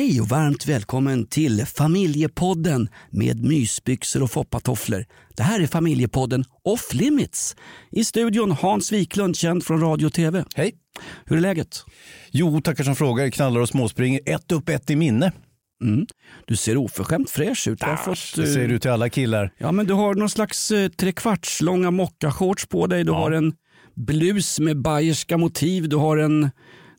Hej och varmt välkommen till Familjepodden med mysbyxor och foppatofflor. Det här är Familjepodden Off Limits. I studion Hans Wiklund, känd från radio och tv. Hej. Hur är läget? Jo, tackar som frågar. Knallar och småspringer. Ett upp, ett i minne. Mm. Du ser oförskämt fräsch ut. Du har fått, Det säger eh, du till alla killar. Ja, men du har någon slags eh, trekvarts långa mockashorts på dig. Du Ja. har en blus med bayerska motiv. Du har en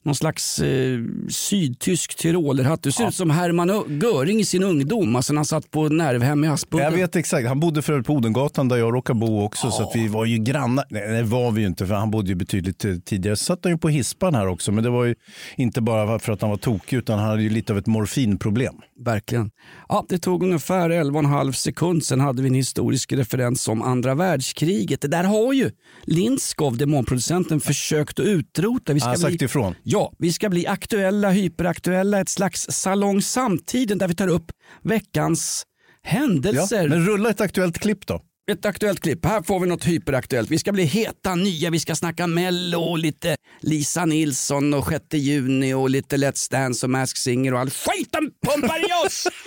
någon slags eh, sydtysk tyrolerhatt. Du ser ut som Hermann Göring i sin ungdom, alltså när han satt på nervhem i Aspudden. Jag vet exakt. Han bodde för övrigt på Odengatan där jag råkar bo också. Så att vi var ju grannar. Nej, det var vi ju inte för han bodde ju betydligt eh, tidigare. Så satt han ju på hispan här också. Men det var ju inte bara för att han var tokig utan han hade ju lite av ett morfinproblem. Verkligen. Ja, det tog ungefär 11,5 sekund sen hade vi en historisk referens om andra världskriget. Det där har ju Lindskov, demonproducenten, försökt att utrota. Vi Han har sagt ifrån. Ja, vi ska bli aktuella, hyperaktuella, ett slags salong samtiden där vi tar upp veckans Ja. händelser. Men rulla ett aktuellt klipp då. Ett aktuellt klipp. Här får vi något hyperaktuellt. Vi ska bli heta, nya, vi ska snacka mello och lite Lisa Nilsson och 6 juni och lite Let's Dance och Mask Singer och all skiten pumpar i oss!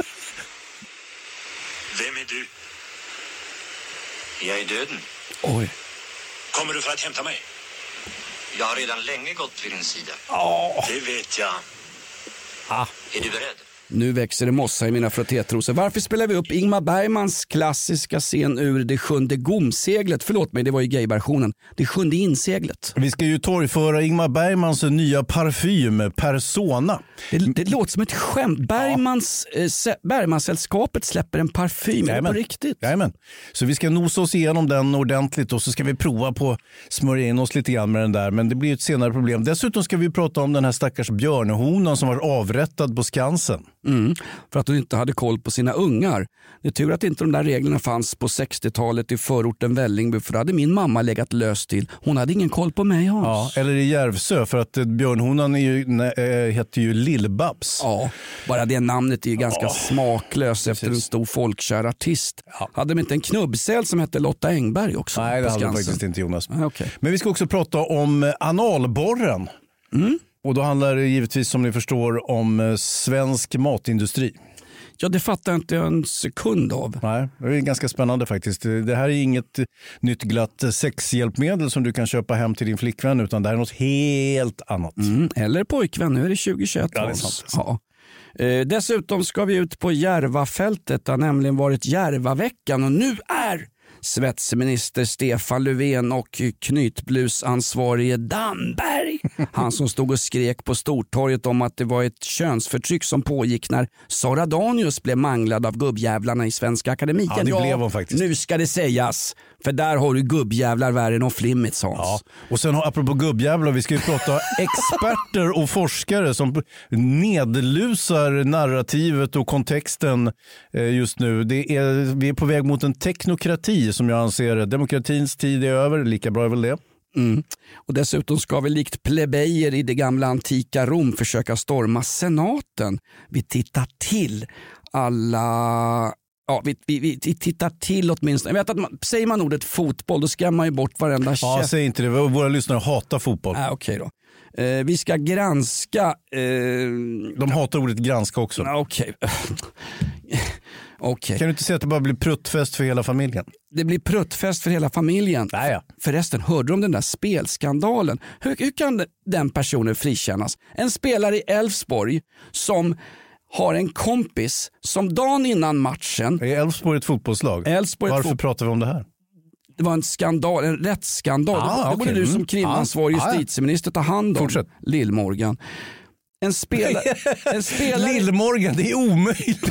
Vem är du? Jag är döden. Oj. Kommer du för att hämta mig? Jag har redan länge gått vid din sida. Det vet jag. Är du beredd? Nu växer det mossa i mina frottétrosor. Varför spelar vi upp Ingmar Bergmans klassiska scen ur Det sjunde gomseglet? Förlåt mig, det var ju gayversionen. Det sjunde inseglet. Vi ska ju torgföra Ingmar Bergmans nya parfym Persona. Det, det låter som ett skämt. Bergmans, eh, sä- Bergmansällskapet släpper en parfym. Det på Jajamän. riktigt? Jajamän. Så vi ska nosa oss igenom den ordentligt och så ska vi prova på att smörja in oss lite grann med den där. Men det blir ett senare problem. Dessutom ska vi prata om den här stackars björnehonan som var avrättad på Skansen. Mm, för att hon inte hade koll på sina ungar. Det är tur att inte de där reglerna fanns på 60-talet i förorten Vällingby för då hade min mamma legat löst till. Hon hade ingen koll på mig Ja, Hans. eller i Järvsö för att eh, björnhonan är ju, nej, eh, heter ju Lill-Babs. Ja, bara det namnet är ju ganska smaklöst efter en stor folkkär artist. Hade de inte en knubbsäl som hette Lotta Engberg också? Nej, det hade de faktiskt inte Jonas. Ah, okej. Men vi ska också prata om eh, analborren. Mm. Och då handlar det givetvis som ni förstår om eh, svensk matindustri. Ja, det fattar jag inte en sekund av. Nej, det är ganska spännande faktiskt. Det här är inget eh, nytt glatt eh, sexhjälpmedel som du kan köpa hem till din flickvän utan det här är något helt annat. Mm, eller pojkvän, nu är det 2021 Ja, det är det sant. Ja. Eh, dessutom ska vi ut på Järvafältet. Det har nämligen varit Järvaveckan och nu är svetsminister Stefan Löfven och knytblusansvarige Damberg. Han som stod och skrek på Stortorget om att det var ett könsförtryck som pågick när Sara Danius blev manglad av gubbjävlarna i Svenska Akademien. Ja, det blev hon faktiskt. Nu ska det sägas, för där har du gubbjävlar värre än off limits Hans. Ja. Och sen apropå gubbjävlar, vi ska ju prata experter och forskare som nedlusar narrativet och kontexten eh, just nu. Det är, vi är på väg mot en teknokrati som jag anser. Demokratins tid är över, lika bra är väl det. Mm. Och dessutom ska vi likt plebejer i det gamla antika Rom försöka storma senaten. Vi tittar till alla Ja, vi, vi, vi tittar till åtminstone. Jag vet att man, säger man ordet fotboll då skrämmer man ju bort varenda Ja, käft. säg inte det. Våra lyssnare hatar fotboll. Ah, Okej då. Eh, vi ska granska... Eh, De hatar ordet granska också. ah, Okej. Okej. Kan du inte säga att det bara blir pruttfest för hela familjen? Det blir pruttfest för hela familjen. Nej, ja. Förresten, hörde du om den där spelskandalen? Hur, hur kan den personen frikännas? En spelare i Elfsborg som har en kompis som dagen innan matchen, Är Elfsborg ett fotbollslag? Elfsborg Varför fot- pratar vi om det här? det var en skandal, en rättsskandal. Ah, det borde okej. du som Mm. kriminansvarig Ah, ah, justitieminister ta hand om, Fortsätt. Lill-Morgan. En spelare... En spelare Lill-Morgan, det är omöjligt.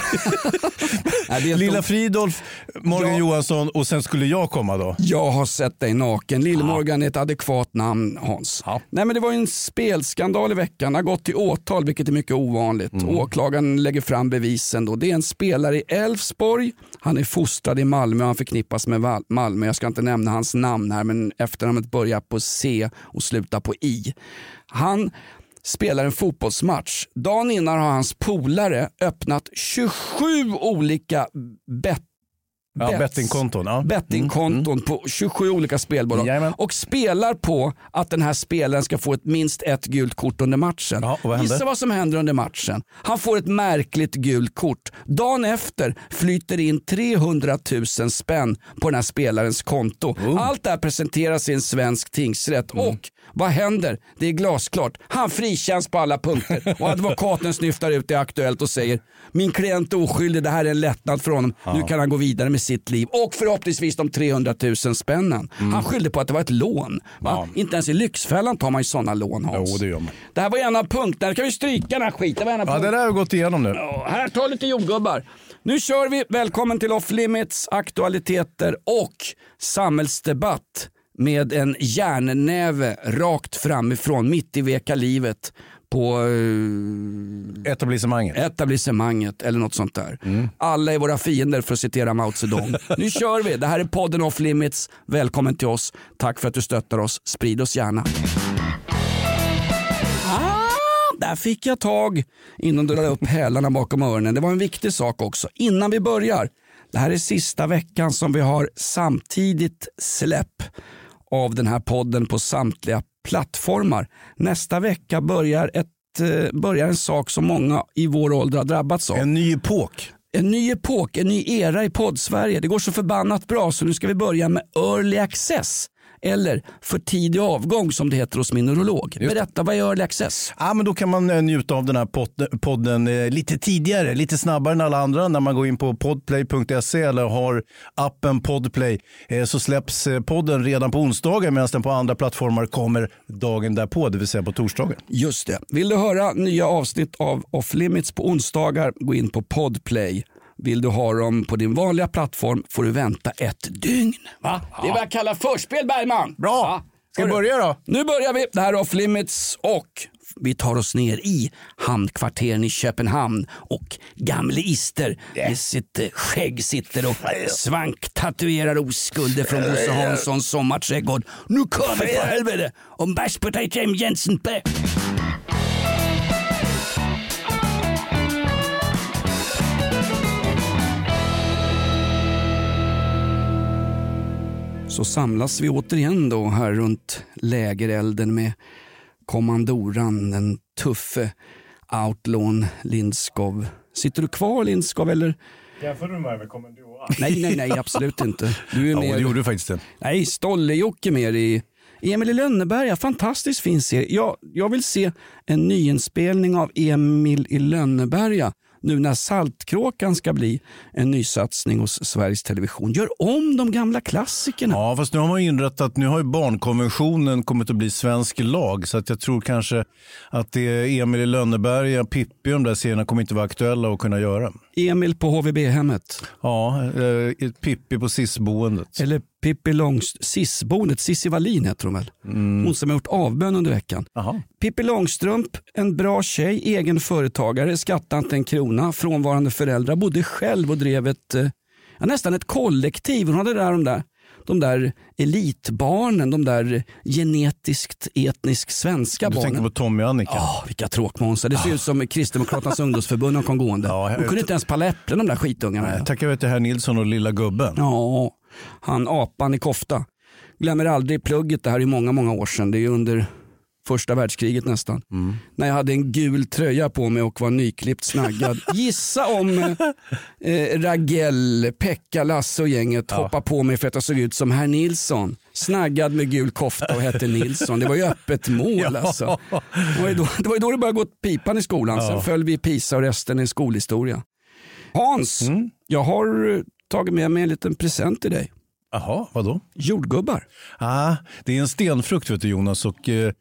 Nej, det är Lilla inte- Fridolf, Morgan Ja. Johansson och sen skulle jag komma då. Jag har sett dig naken. Lill-Morgan är ett adekvat namn Hans. Ja. Nej, men det var en spelskandal i veckan. har gått till åtal vilket är mycket ovanligt. Mm. Åklagaren lägger fram bevisen. Då. Det är en spelare i Elfsborg. Han är fostrad i Malmö och han förknippas med Malmö. Jag ska inte nämna hans namn här men efternamnet börjar på C och slutar på I. Han spelar en fotbollsmatch. Dagen innan har hans polare öppnat 27 olika bett Ja, bettingkonton. Ja. bettingkonton på 27 olika spelbolag Jajamän. och spelar på att den här spelaren ska få ett minst ett gult kort under matchen. Ja, vad? Gissa vad som händer under matchen. Han får ett märkligt gult kort. Dagen efter flyter in 300 000 spänn på den här spelarens konto. Oh. Allt det här presenteras i en svensk tingsrätt Mm. och vad händer? Det är glasklart. Han frikänns på alla punkter och advokaten snyftar ut det Aktuellt och säger min klient är oskyldig, det här är en lättnad för honom. Nu kan han gå vidare med sitt liv och förhoppningsvis de 300 000 spännen. Mm. Han skyllde på att det var ett lån. Va? Inte ens i Lyxfällan tar man ju sådana lån Hans. Jo, det gör man. Det här var en av punkterna, nu kan vi stryka den här skiten. Det var en av Ja, det där har vi gått igenom nu. Ja, Här, ta lite jordgubbar. Nu kör vi. Välkommen till Off Limits, aktualiteter och samhällsdebatt med en järnnäve rakt framifrån, mitt i veka livet på eh, Etablissemanget. etablissemanget eller något sånt där. Alla är våra fiender för att citera Mao Zedong. nu kör vi. Det här är podden Off Limits. Välkommen till oss. Tack för att du stöttar oss. Sprid oss gärna. Ah, där fick jag tag innan du lade upp hälarna bakom öronen. Det var en viktig sak också. Innan vi börjar. Det här är sista veckan som vi har samtidigt släpp av den här podden på samtliga plattformar. Nästa vecka börjar, ett, eh, börjar en sak som många i vår ålder har drabbats av. En ny epok. En ny epok, en ny era i podd-Sverige. Det går så förbannat bra så nu ska vi börja med early access. Eller för tidig avgång som det heter hos min neurolog. Berätta, vad är early access? Ja, men då kan man eh, njuta av den här pod- podden eh, lite tidigare, lite snabbare än alla andra. När man går in på podplay.se eller har appen Podplay eh, så släpps podden redan på onsdagar medan den på andra plattformar kommer dagen därpå, det vill säga på torsdagen. Just det. Vill du höra nya avsnitt av Off Limits på onsdagar, gå in på Podplay. Vill du ha dem på din vanliga plattform får du vänta ett dygn. Va? Det är vad jag kallar förspel Bergman. Bra. Ja. Ska vi börja då? Nu börjar vi. Det här är Off Limits och vi tar oss ner i hamnkvarteren i Köpenhamn och gamle Ister med sitt eh, skägg sitter och svanktatuerar oskulder från Bosse Hanssons sommarträdgård. Nu kommer för helvete! Om bärs på dig Jensen. Så samlas vi återigen då här runt lägerelden med kommandoran, den tuffe outlawn Lindskov. Sitter du kvar Lindskov eller? Jämför du mig med kommandoran? Nej, nej, nej, absolut inte. Du är Ja, mer... det gjorde du faktiskt det. Nej, Stolle-Jocke mer i Emil i Lönneberga, fantastiskt fin serie. Jag, jag vill se en nyinspelning av Emil i Lönneberga nu när Saltkråkan ska bli en nysatsning hos Sveriges Television. Gör om de gamla klassikerna. Ja, fast nu har man inrättat, nu har ju barnkonventionen kommit att bli svensk lag så att jag tror kanske att det Emil i Lönneberga, Pippi och de där serierna kommer inte vara aktuella att kunna göra. Emil på HVB-hemmet. Ja, eh, Pippi på SIS-boendet. Eller Pippi Långstrump, Sis-boendet, Cissi Wallin heter hon väl? Hon som har gjort avbön under veckan. Jaha. Pippi Långstrump, en bra tjej, egen företagare, skattade inte en krona, frånvarande föräldrar, bodde själv och drev ett, eh, nästan ett kollektiv. Hon hade där de där, de där elitbarnen, de där genetiskt etniskt svenska Du barnen. tänker på Tommy och Annika? Ja, vilka tråkmånsar. Det ser ut som Kristdemokraternas ungdomsförbund de kom gående. Ja, de kunde inte ens palla äpplen de där skitungarna. Nej, Tackar vi till herr Nilsson och lilla gubben. Ja, han apan i kofta. Glömmer aldrig plugget, det här är många, många år sedan. Det är under första världskriget nästan. När jag hade en gul tröja på mig och var nyklippt snaggad. Gissa om eh, Ragell, Pekka, Lasse och gänget hoppade på mig för att jag såg ut som herr Nilsson. Snaggad med gul kofta och hette Nilsson. Det var ju öppet mål alltså. Det var ju då det, var då det började gå åt pipan i skolan. Sen föll vi i PISA och resten är skolhistoria. Hans, jag har eh, tagit med mig en liten present till dig. Jaha, vadå? Jordgubbar. Ah, det är en stenfrukt vet du Jonas och eh,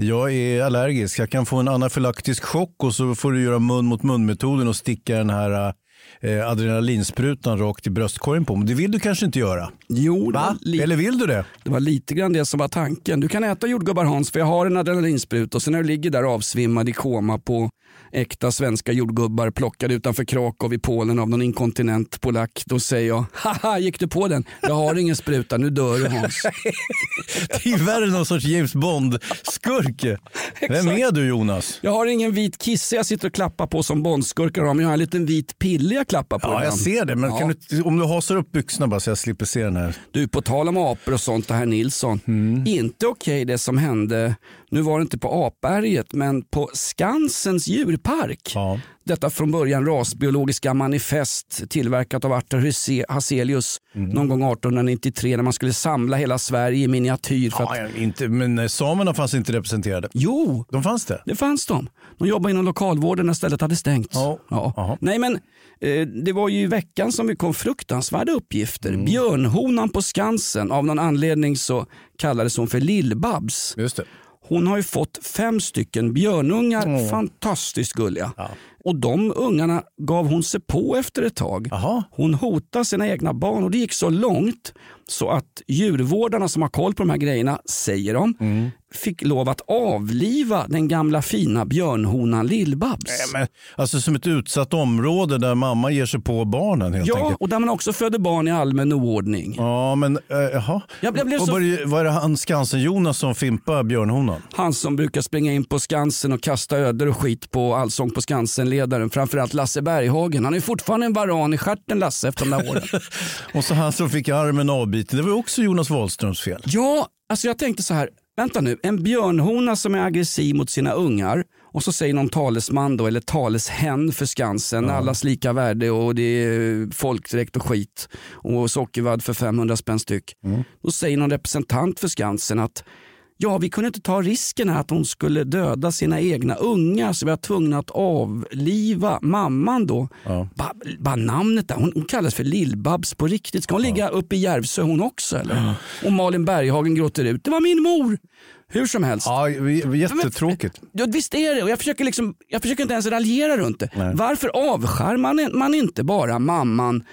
Jag är allergisk. Jag kan få en anafylaktisk chock och så får du göra mun mot mun-metoden och sticka den här eh, adrenalinsprutan rakt i bröstkorgen på mig. Det vill du kanske inte göra? Jo, li- Eller vill du det? det var lite grann det som var tanken. Du kan äta jordgubbar Hans för jag har en adrenalinspruta och sen när du ligger där avsvimmad i koma på äkta svenska jordgubbar plockade utanför Krakow i Polen av någon inkontinent polack. Då säger jag, haha gick du på den? Jag har ingen spruta, nu dör du Hans. Det är värre än någon sorts James Bond-skurk. Vem är du Jonas? Jag har ingen vit kisse jag sitter och klappar på som bondskurkar har men jag har en liten vit pille jag klappar på Ja, jag ibland. ser det. Men Ja. du, om du hasar upp byxorna bara så jag slipper se den här. Du, på tal om apor och sånt, det här Nilsson. Mm. Inte okej det som hände, nu var det inte på Apberget, men på Skansens djurpark. Ja. Detta från början rasbiologiska manifest tillverkat av Arthur Hazelius Mm. någon gång 1893 när man skulle samla hela Sverige i miniatyr. För att... Ja, inte, men eh, samerna fanns inte representerade. Jo, De fanns det? det fanns de. De jobbade inom lokalvården när stället hade stängt. Ja. Jaha. Nej men eh, det var ju i veckan som vi kom fruktansvärda uppgifter. Mm. Björnhonan på Skansen, av någon anledning så kallades hon för Lillbabs. Just det. Hon har ju fått fem stycken björnungar, fantastiskt gulliga. Och de ungarna gav hon sig på efter ett tag. Jaha. Hon hotade sina egna barn och det gick så långt så att djurvårdarna som har koll på de här grejerna, säger de, Mm. fick lov att avliva den gamla fina björnhonan Lillbabs. Men, alltså som ett utsatt område där mamma ger sig på barnen helt Ja, enkelt. och där man också föder barn i allmän oordning. Ja, men äh, jaha. Jag blev- blev så- var, det, var det han Skansen-Jonas som fimpade björnhonan? Han som brukar springa in på Skansen och kasta öder och skit på Allsång på Skansen-ledaren. Framförallt Lasse Berghagen. Han är fortfarande en varan i stjärten Lasse efter de där åren. Och så han som fick armen avbiten. Det var också Jonas Wahlströms fel. ja, alltså jag tänkte så här. Vänta nu, en björnhona som är aggressiv mot sina ungar och så säger någon talesman då, eller taleshen för Skansen, allas lika värde och det är folkdräkt och skit och sockervadd för 500 spänn styck. Då säger någon representant för Skansen att Ja, vi kunde inte ta risken att hon skulle döda sina egna ungar så vi var tvungna att avliva mamman då. Bara ba namnet där, hon, hon kallas för Lill-Babs på riktigt. Ska hon ligga uppe i Järvsö hon också eller? Och Malin Berghagen gråter ut, det var min mor. Hur som helst. Ja, jättetråkigt. Ja, visst är det och jag försöker, liksom, jag försöker inte ens raljera runt det. Varför avskärmar man inte bara mamman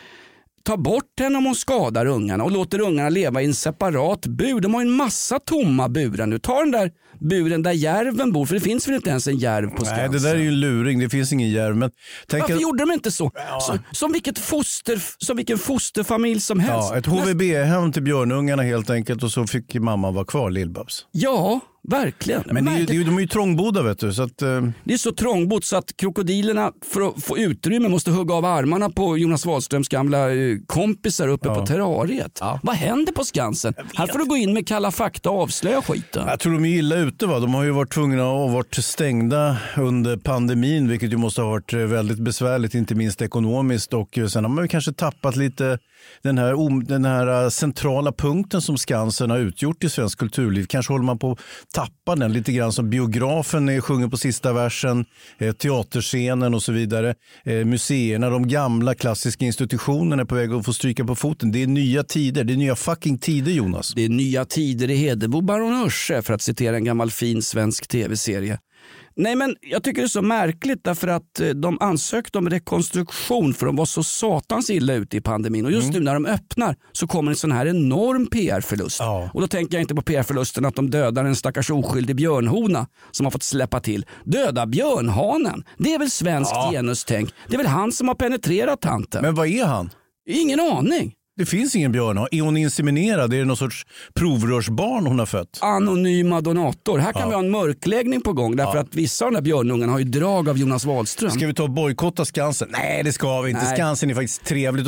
Ta bort henne om hon skadar ungarna och låter ungarna leva i en separat bur. De har en massa tomma burar nu. Ta den där buren där järven bor, för det finns väl inte ens en järv på Skansen? Nej, det där är ju en luring. Det finns ingen järv. Men tänk Varför att, gjorde de inte så? så som, vilket foster, som vilken fosterfamilj som helst. ja, ett HVB-hem till björnungarna helt enkelt och så fick mamma vara kvar, Lill-Babs. Ja, verkligen. Men det är, ju- Verkligen. det är, ju- de är ju trångbodda vet du. Så att, eh, Det är så trångbott så att krokodilerna för att få utrymme måste hugga av armarna på Jonas Wahlströms gamla eh, kompisar uppe på terrariet. Vad händer på Skansen? Här får du gå in med Kalla fakta och avslöja skiten. jag tror de är illa ute. Va? De har ju varit tvungna att vara stängda under pandemin vilket ju måste ha varit eh, väldigt besvärligt, inte minst ekonomiskt. Och eh, sen har man ju kanske tappat lite den här, den här centrala punkten som Skansen har utgjort i svensk kulturliv. Kanske håller man på tappar den lite grann som biografen eh, sjunger på sista versen, eh, teaterscenen och så vidare. Eh, museerna, de gamla klassiska institutionerna är på väg att få stryka på foten. Det är nya tider, det är nya fucking tider Jonas. Det är nya tider i Hedebo Baron Örse för att citera en gammal fin svensk tv-serie. Nej men jag tycker det är så märkligt därför att eh, de ansökte om rekonstruktion för de var så satans illa ute i pandemin och just nu när de öppnar så kommer en sån här enorm PR-förlust. Ja. Och då tänker jag inte på PR-förlusten att de dödar en stackars oskyldig björnhona som har fått släppa till. Döda björnhanen, det är väl svenskt genustänk. Det är väl han som har penetrerat tanten. Men vad är han? Ingen aning. Det finns ingen björn. Är hon inseminerad? Är det någon sorts provrörsbarn hon har fött? anonyma donator. Här kan vi ha en mörkläggning på gång därför att vissa av de där björnungarna har ju drag av Jonas Wahlström. Ska vi ta och bojkotta Skansen? Nej, det ska vi inte. Nej. Skansen är faktiskt trevligt.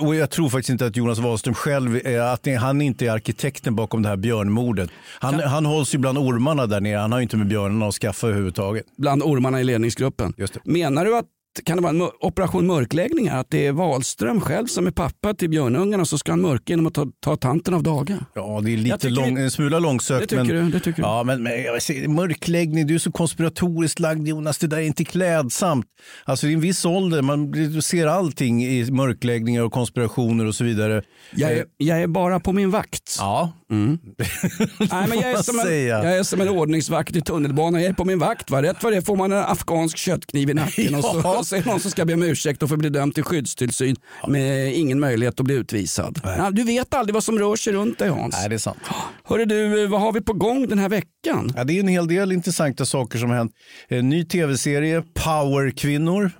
Och, jag tror faktiskt inte att Jonas Wahlström själv, eh, att han inte är arkitekten bakom det här björnmordet. Han, han hålls ju bland ormarna där nere. Han har ju inte med björnarna att skaffa överhuvudtaget. Bland ormarna i ledningsgruppen. Menar du att kan det vara en mör- operation mörkläggning här? Att det är Wahlström själv som är pappa till björnungarna så ska han mörka genom att ta, ta tanten av daga? Ja, det är lite lång, det- en smula långsökt. Det tycker men, du, det tycker. Ja, men, men jag mörkläggning, du är så konspiratoriskt lagd Jonas. Det där är inte klädsamt. Alltså i en viss ålder, man ser allting i mörkläggningar och konspirationer och så vidare. Jag är, jag är bara på min vakt. Ja, Nej, men jag, är som en, jag är som en ordningsvakt i tunnelbanan. Jag är på min vakt. Va? Rätt vad det är får man en afghansk köttkniv i nacken och, så, Ja. och så är det någon som ska be om ursäkt och får bli dömd till skyddstillsyn med ingen möjlighet att bli utvisad. Ja, du vet aldrig vad som rör sig runt dig Hans. Nej, det är sant. Hörru du, vad har vi på gång den här veckan? Ja, det är en hel del intressanta saker som har hänt. En ny tv-serie, Powerkvinnor,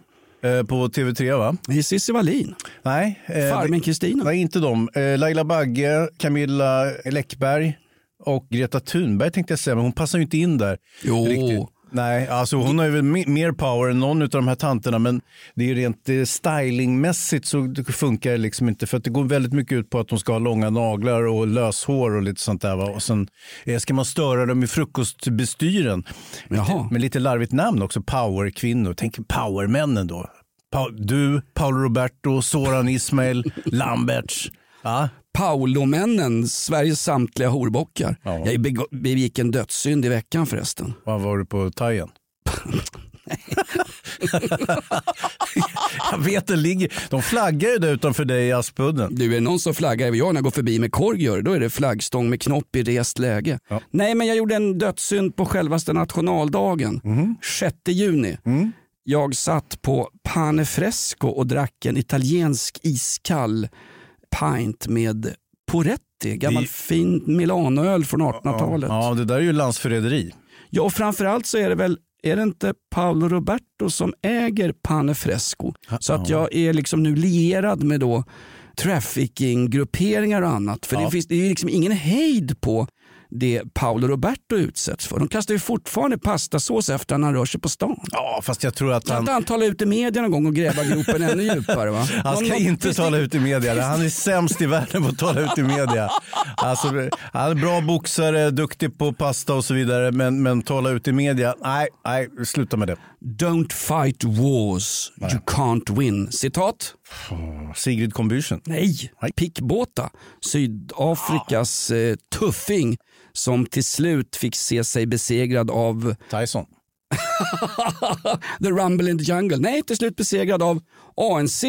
på TV3 va? Är Cissi Wallin, Nej. eh, Farmen Kristina. Nej, inte de. Eh, Laila Bagge, Camilla Läckberg och Greta Thunberg tänkte jag säga, men hon passar ju inte in där. Jo. Riktigt. Nej, alltså hon har ju väl mer power än någon av de här tanterna men det är ju rent eh, stylingmässigt så funkar det liksom inte för att det går väldigt mycket ut på att de ska ha långa naglar och löshår och lite sånt där. Va? Och sen eh, ska man störa dem i frukostbestyren. Jaha. Med lite larvigt namn också, powerkvinnor. Tänk powermännen då. Pa- du, Paolo Roberto, Soran Ismail, Lamberts. Ja. Paolomännen, Sveriges samtliga horbockar. Ja. Jag beg- begick en dödssynd i veckan förresten. Vad var du på thaien? jag vet, det ligger, de flaggar ju där utanför dig i Aspudden. Du, är det någon som flaggar jag när jag går förbi med korg gör, då är det flaggstång med knopp i rest läge. Ja. Nej, men jag gjorde en dödssynd på självaste nationaldagen, Mhm. 6 juni. Mm. Jag satt på Pane Fresco och drack en italiensk iskall pint med Poretti, gammal Vi- fin Milanoöl från 1800-talet. Ja, det där är ju landsförräderi. Ja, och framförallt så är det väl är det inte Paolo Roberto som äger Pane Fresco? Så att jag är liksom nu lierad med då trafficking-grupperingar och annat. För Ja. det, finns, det är liksom ingen hejd på det Paolo Roberto utsätts för. De kastar ju fortfarande pastasås efter när han rör sig på stan. Ja, fast jag tror att Kan han... inte han tala ut i media någon gång och gräva gropen ännu djupare? Va? Han ska någon- inte tala ut i media. Han är sämst i världen på att tala ut i media. Alltså, han är bra boxare, duktig på pasta och så vidare. Men, men tala ut i media, nej, nej, sluta med det. Don't fight wars you can't win. Citat? Sigrid Combüchen. Nej, Pickbåta, Sydafrikas eh, tuffing som till slut fick se sig besegrad av Tyson. The Rumble in the Jungle. Nej, till slut besegrad av ANC.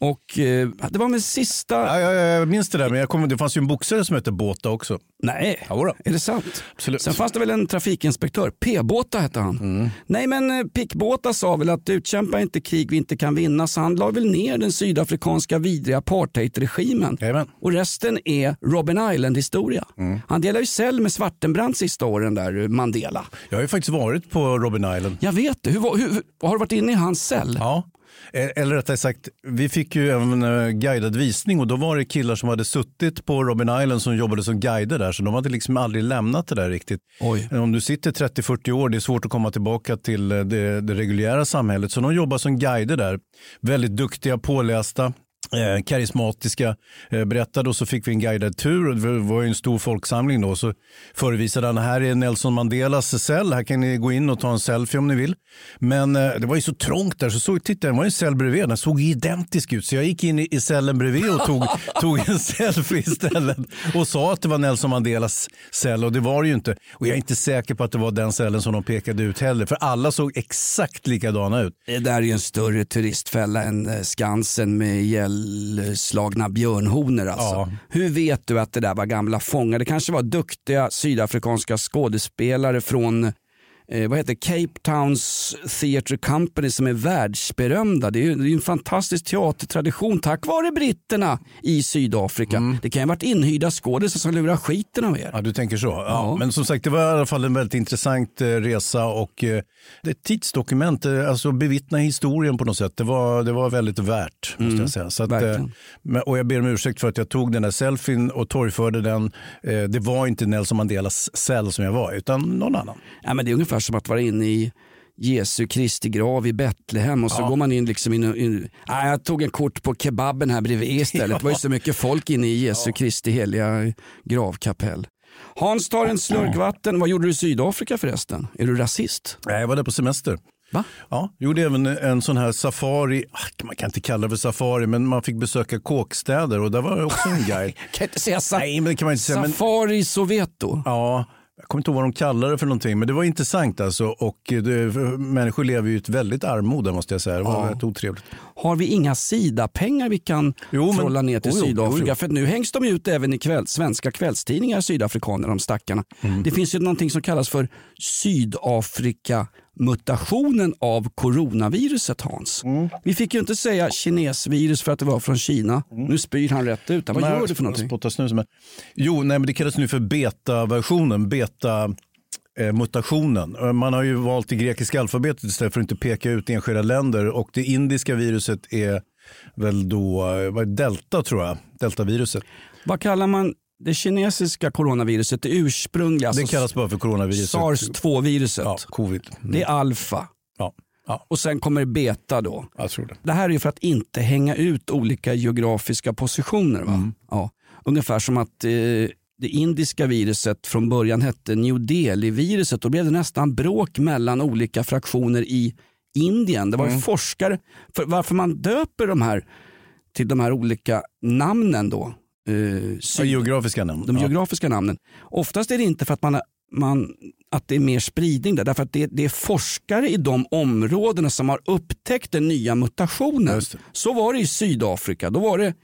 Och eh, det var min sista... Ja, ja, ja, jag minns det där, men jag kommer, det fanns ju en boxare som hette Båta också. Nej, Jodå. är det sant? Absolut. Sen fanns det väl en trafikinspektör, P-båta hette han. Mm. Nej men eh, Pickbåta sa väl att utkämpa inte krig vi inte kan vinna så han la väl ner den sydafrikanska vidriga apartheidregimen. Jajamän. Och resten är Robin Island historia. Mm. Han delar ju cell med Svartenbrandt sista åren där, Mandela. Jag har ju faktiskt varit på Robin Island. Jag vet det. Hur, hur, hur, har du varit inne i hans cell? Ja. Eh, Eller rättare sagt, vi fick ju en eh, guidad visning och då var det killar som hade suttit på Robin Island som jobbade som guider där så de hade liksom aldrig lämnat det där riktigt. Oj. Om du sitter 30-40 år, det är svårt att komma tillbaka till eh, det, det reguljära samhället. Så de jobbar som guider där. Väldigt duktiga, pålästa. Eh, karismatiska, eh, berättade och så fick vi en guidad tur. och Det var ju en stor folksamling då. Så förevisade han, här är Nelson Mandelas cell, här kan ni gå in och ta en selfie om ni vill. Men eh, det var ju så trångt där så såg, titta, det var ju en cell bredvid, den såg identisk ut. Så jag gick in i, i cellen bredvid och tog, tog en selfie istället. Och sa att det var Nelson Mandelas cell och det var det ju inte. Och jag är inte säker på att det var den cellen som de pekade ut heller. För alla såg exakt likadana ut. Det där är ju en större turistfälla än eh, Skansen med ihjälslagna björnhonor. Alltså. Ja. Hur vet du att det där var gamla fångar? Det kanske var duktiga sydafrikanska skådespelare från eh, vad heter Cape Towns Theatre Company som är världsberömda. Det är det är en fantastisk teatertradition tack vare britterna i Sydafrika. Det kan ju ha varit inhyrda skådespelare som lurar skiten av er. Ja, du tänker så. Ja. Ja. Men som sagt, det var i alla fall en väldigt intressant eh, resa och eh, det är ett tidsdokument, eh, alltså bevittna historien på något sätt. Det var, det var väldigt värt, måste jag säga. Så att, eh, och jag ber om ursäkt för att jag tog den där selfien och torgförde den. Det var inte Nelson Mandelas cell som jag var, utan någon annan. Ja, men det är ungefär som att vara inne i Jesu Kristi grav i Betlehem och så går man in liksom in, och- in Nej, Jag tog en kort på kebaben här bredvid istället. Det var ju så mycket folk inne i Jesu Kristi heliga gravkapell. Hans tar en slurk vatten. Vad gjorde du i Sydafrika förresten? Är du rasist? Nej, jag var där på semester. Va? Ja, gjorde även en sån här safari, ah, man kan inte kalla det för safari, men man fick besöka kåkstäder och där var det också en guide. Kan inte säga sa- Nej, men det kan man inte säga. Men, Safari Soweto? ja, jag kommer inte ihåg vad de kallar det för någonting, men det var intressant alltså. Och det, människor lever ju i ett väldigt armod måste jag säga. Det var Ja. rätt otrevligt. Har vi inga Sida-pengar vi kan Jo, trolla ner till jo, Sydafrika? jo, jo. För nu hängs de ut även i kväll, svenska kvällstidningar, sydafrikaner, de stackarna. Mm. Det finns ju någonting som kallas för Sydafrika-mutationen av coronaviruset Hans. Mm. Vi fick ju inte säga kinesvirus för att det var från Kina. Nu spyr han rätt ut. Vad Nej, gör du för någonting? Snus, men... Jo, nej, men det kallas nu för beta-versionen. Beta eh, mutationen. Eh, Man har ju valt det grekiska alfabetet istället för att inte peka ut enskilda länder och det indiska viruset är väl då eh, delta tror jag, deltaviruset. Vad kallar man det kinesiska coronaviruset, det ursprungliga? Det alltså kallas bara för coronaviruset. Sars-2-viruset. Ja, covid. Mm. Det är alfa. Ja, ja, Och sen kommer beta då. det. Det här är för att inte hänga ut olika geografiska positioner. Va? Mm. Ja. Ungefär som att eh, det indiska viruset från början hette New Delhi-viruset. Då blev det nästan bråk mellan olika fraktioner i Indien. Det var Mm. forskare, för varför man döper de här till de här olika namnen då. Eh, syd- geografiska namn. de ja. geografiska namnen. Oftast är det inte för att, man, man, att det är mer spridning där, därför att det, det är forskare i de områdena som har upptäckt den nya mutationen. Så var det i Sydafrika. Då var det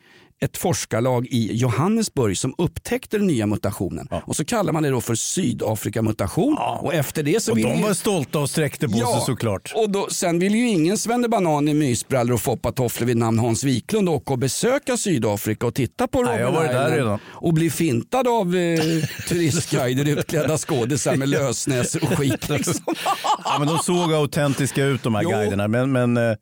ett forskarlag i Johannesburg som upptäckte den nya mutationen. Och så kallar man det då för Sydafrika-mutation. Och efter det så Och de ju- var stolta och sträckte på sig såklart. och då, sen vill ju ingen svennebanan i mysbrallor och foppatofflor vid namn Hans Wiklund åka och besöka Sydafrika och titta på Nej, Robben där Island och bli fintad av eh, turistguider utklädda skådisar med lösnäsor och skit. Liksom. Ja, men de såg autentiska ut de här Jo. guiderna. Men, men eh,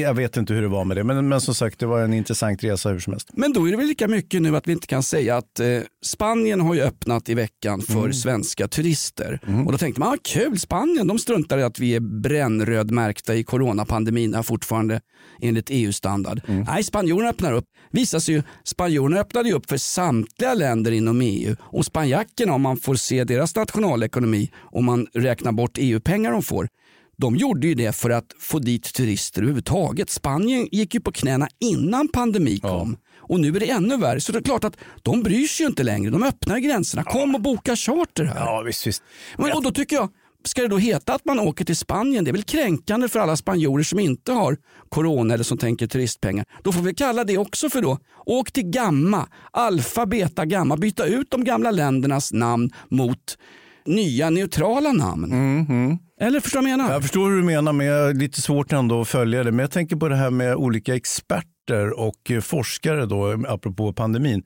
jag vet inte hur det var med det. Men, men som sagt, det var en intressant resa hur som helst. Men då är det väl lika mycket nu att vi inte kan säga att eh, Spanien har ju öppnat i veckan för Mm. svenska turister. Och då tänkte man, ah, kul Spanien, de struntar i att vi är brännrödmärkta i coronapandemin här fortfarande enligt EU-standard. Mm. Nej, spanjorerna öppnar upp. Visar sig ju, spanjorerna öppnade ju upp för samtliga länder inom EU och spanjackerna, om man får se deras nationalekonomi, om man räknar bort EU-pengar de får, de gjorde ju det för att få dit turister överhuvudtaget. Spanien gick ju på knäna innan pandemi kom. Och nu är det ännu värre. Så det är klart att de bryr sig ju inte längre. De öppnar gränserna. Kom och boka charter här. Ja, visst, visst. Men, och då tycker jag, ska det då heta att man åker till Spanien? Det är väl kränkande för alla spanjorer som inte har corona eller som tänker turistpengar. Då får vi kalla det också för då, åk till gamma, alfa, beta, gamma, byta ut de gamla ländernas namn mot nya neutrala namn. Eller förstår du vad jag menar? Jag förstår hur du menar, men jag är lite svårt ändå att följa det. Men jag tänker på det här med olika experter och eh, forskare då, apropå pandemin.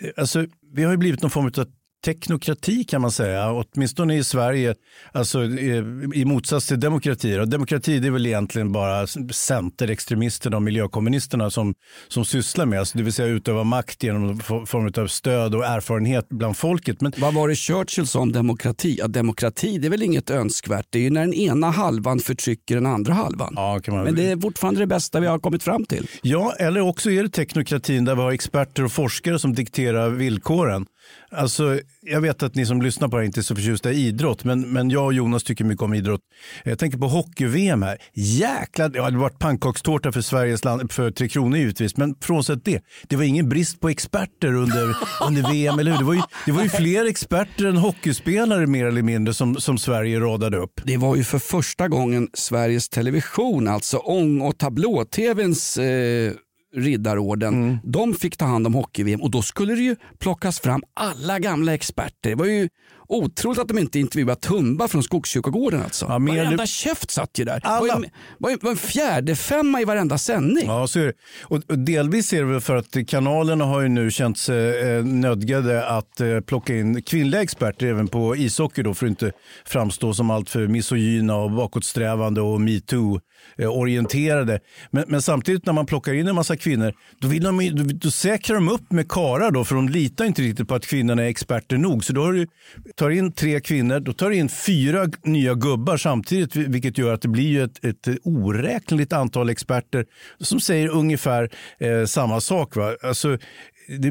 Eh, alltså, vi har ju blivit någon form av teknokrati kan man säga, åtminstone i Sverige, alltså eh, i motsats till demokrati. Och demokrati det är väl egentligen bara centerextremisterna och miljökommunisterna som, som sysslar med, alltså det vill säga utöva makt genom form av stöd och erfarenhet bland folket. Men Vad var det Churchill sa om demokrati? Ja, demokrati det är väl inget önskvärt. Det är ju när den ena halvan förtrycker den andra halvan. Ja, man... Men det är fortfarande det bästa vi har kommit fram till. Ja, eller också är det teknokratin där vi har experter och forskare som dikterar villkoren. Alltså, jag vet att ni som lyssnar på det här inte är så förtjusta i idrott, men, men jag och Jonas tycker mycket om idrott. Jag tänker på hockey-VM här. Jäklar, det hade varit pannkakstårta för Sveriges land, för Tre Kronor givetvis, men frånsett det, det var ingen brist på experter under, under VM, eller hur? Det var, ju, det var ju fler experter än hockeyspelare mer eller mindre som, som Sverige radade upp. Det var ju för första gången Sveriges Television, alltså ång och tablå-tvns eh, riddarorden, Mm. de fick ta hand om hockey-VM och då skulle det ju plockas fram alla gamla experter. Det var ju otroligt att de inte intervjuade Tumba från Skogskyrkogården alltså. Ja, mer- Varenda käft satt ju där. Det var Alla. ju- var ju var en fjärde femma i varenda sändning. Ja, så är det. Och, och delvis är det väl för att kanalerna har ju nu känt sig eh, nödgade att eh, plocka in kvinnliga experter även på ishockey då för att inte framstå som alltför misogyna och bakåtsträvande och metoo-orienterade. Men, men samtidigt när man plockar in en massa kvinnor då, vill de, då, då säkrar de upp med karar då för de litar inte riktigt på att kvinnorna är experter nog. Så då har du, tar in tre kvinnor, då tar du in fyra nya gubbar samtidigt vilket gör att det blir ju ett, ett oräkneligt antal experter som säger ungefär eh, samma sak. Va? Alltså, det,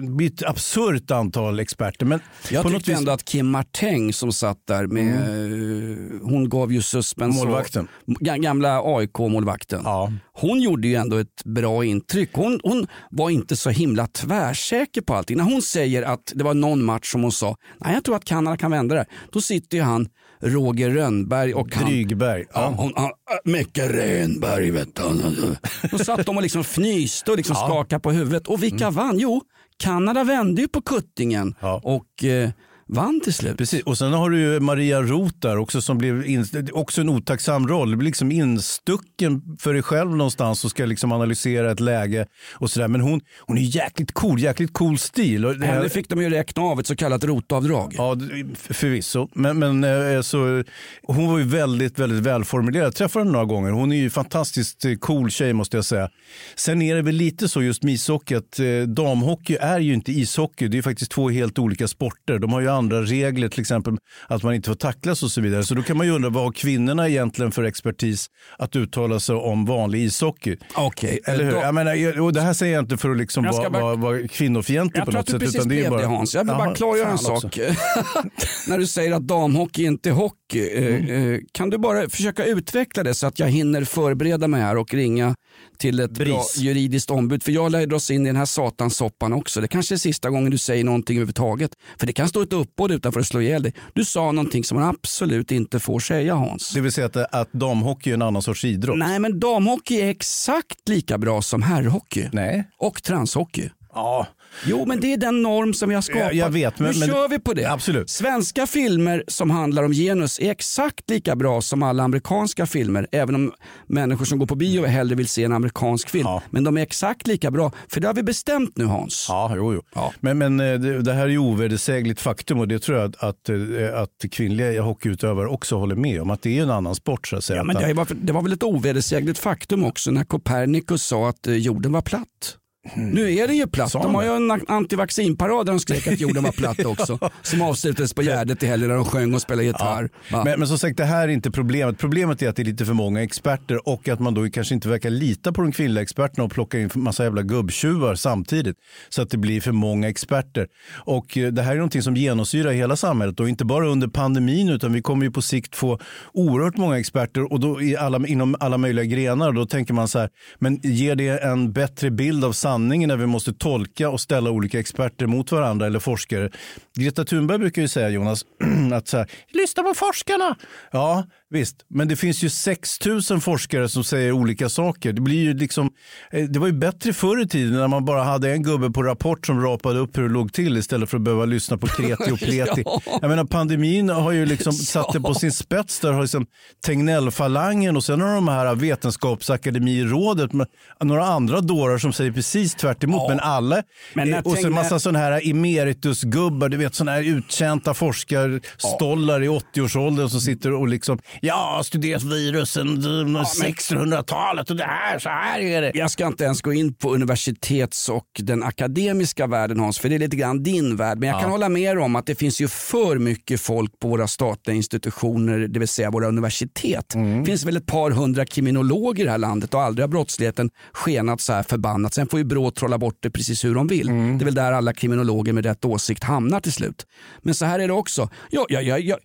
blir ett absurt antal experter. Men Jag på tyckte något vis, ändå att Kim Marteng som satt där med, eh, hon gav ju suspens. Målvakten. Ga- Gamla AIK-målvakten. Ja. Hon gjorde ju ändå ett bra intryck. Hon, hon var inte så himla tvärsäker på allting. När hon säger att det var någon match som hon sa, nej jag tror att Kanada kan vända det. här." Då sitter ju han Roger Rönnberg och han, Drygberg. Ja, Ja. hon, han, Micke Renberg vet du. Då satt de och liksom fnyste och liksom skakade på huvudet. Och vilka vann? Jo, Kanada vände ju på kuttingen Mm. Ja. och eh, vann till slut. Precis. Och sen har du ju Maria Roth där också som blev in, också en otacksam roll. Du blir liksom instucken för dig själv någonstans och ska liksom analysera ett läge och sådär. Men hon, hon är jäkligt cool, jäkligt cool stil. Och det här- Henne fick de ju räkna av ett så kallat rotavdrag. Ja, förvisso. Men, men eh, så, hon var ju väldigt, väldigt välformulerad. Jag träffade henne några gånger. Hon är ju fantastiskt eh, cool tjej måste jag säga. Sen är det väl lite så just med ishockey att eh, damhockey är ju inte ishockey. Det är faktiskt två helt olika sporter. De har ju andra regler, till exempel att man inte får tacklas och så vidare. Så då kan man ju undra vad har kvinnorna egentligen för expertis att uttala sig om vanlig ishockey? Okej, Eller hur? då- Jag menar, och det här säger jag inte för att liksom Jag vara, bara- vara, vara kvinnofientlig Jag på tror något att du sätt. precis det är blev bara- det Hans. Jag vill bara Jaha, klargöra en sak. När du säger att damhockey inte är hockey. eh, Mm. eh, Kan du bara försöka utveckla det så att jag hinner förbereda mig här och ringa till ett bra juridiskt ombud. För jag lär dras in i den här satansoppan också. Det kanske är sista gången du säger någonting överhuvudtaget. För det kan stå ett uppbåd utanför och slå ihjäl dig. Du sa någonting som man absolut inte får säga Hans. Det vill säga att, att damhockey är en annan sorts idrott? Nej men damhockey är exakt lika bra som herrhockey. Nej. Och transhockey. Ja, Jo, men det är den norm som vi har skapat. Jag- vet, men- nu men- kör vi på det. Absolut. Svenska filmer som handlar om genus är exakt lika bra som alla amerikanska filmer. Även om människor som går på bio hellre vill se en amerikansk film. Ja. Men de är exakt lika bra. För det har vi bestämt nu Hans. Ja, jo, jo. Ja. Men, men eh, det, det här är ju ovedersägligt faktum och det tror jag att, att, eh, att kvinnliga hockeyutövare också håller med om. Att det är en annan sport så att säga. Ja, men det, var, det var väl ett ovedersägligt faktum också när Copernicus sa att eh, jorden var platt. Nu är den ju platt. De har ju en antivaccinparad där de skrek att jorden var platt också. Som avslutades på Gärdet i helgen när de sjöng och spelade gitarr. Va? Men, men som sagt, det här är inte problemet. Problemet är att det är lite för många experter och att man då kanske inte verkar lita på de kvinnliga experterna och plockar in massa jävla gubbtjuvar samtidigt. Så att det blir för många experter. Och eh, det här är någonting som genomsyrar hela samhället och inte bara under pandemin utan vi kommer ju på sikt få oerhört många experter och då i alla, inom alla möjliga grenar. Då tänker man så här, men ger det en bättre bild av sanningen när vi måste tolka och ställa olika experter mot varandra eller forskare? Greta Thunberg brukar ju säga Jonas, att så här, lyssna på forskarna. Ja, visst, men det finns ju 6 000 forskare som säger olika saker. Det, blir ju liksom, eh, det var ju bättre förr i tiden när man bara hade en gubbe på Rapport som rapade upp hur det låg till istället för att behöva lyssna på kreti och pleti. Ja. Jag menar, pandemin har ju liksom satt det på sin spets. Där har liksom Tegnell-falangen och sen har de här Vetenskapsakademirådet med några andra dårar som säger precis tvärt emot. Men alla, Men och sen Tegnell- massa sådana här emeritusgubbar, du vet sådana här uttjänta forskarstollar i 80-årsåldern som sitter och liksom, ja, studerat virusen 1600-talet och det här, så här är det. Jag ska inte ens gå in på universitets och den akademiska världen Hans, för det är lite grann din värld. Men jag kan hålla med om att det finns ju för mycket folk på våra statliga institutioner, det vill säga våra universitet. Det finns väl ett par hundra kriminologer i det här landet och aldrig har brottsligheten skenat så här förbannat. Sen får ju Brå trolla bort det precis hur de vill. Det är väl där alla kriminologer med rätt åsikt hamnar till slut. Men så här är det också. Ja, ja, ja, ja.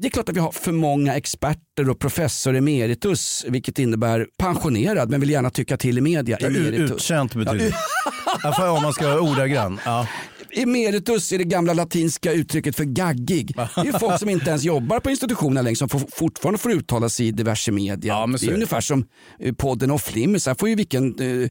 Det är klart att vi har för många experter och professor emeritus, vilket innebär pensionerad men vill gärna tycka till i media. Emeritus. Betyder det. Om man ska vara ordagrann. Ja. Emeritus är det gamla latinska uttrycket för gaggig. Det är folk som inte ens jobbar på institutionen längre som får, fortfarande får uttala sig i diverse media. Ja, det är ungefär som eh, podden och Flimmer. Så här får ju vilken eh,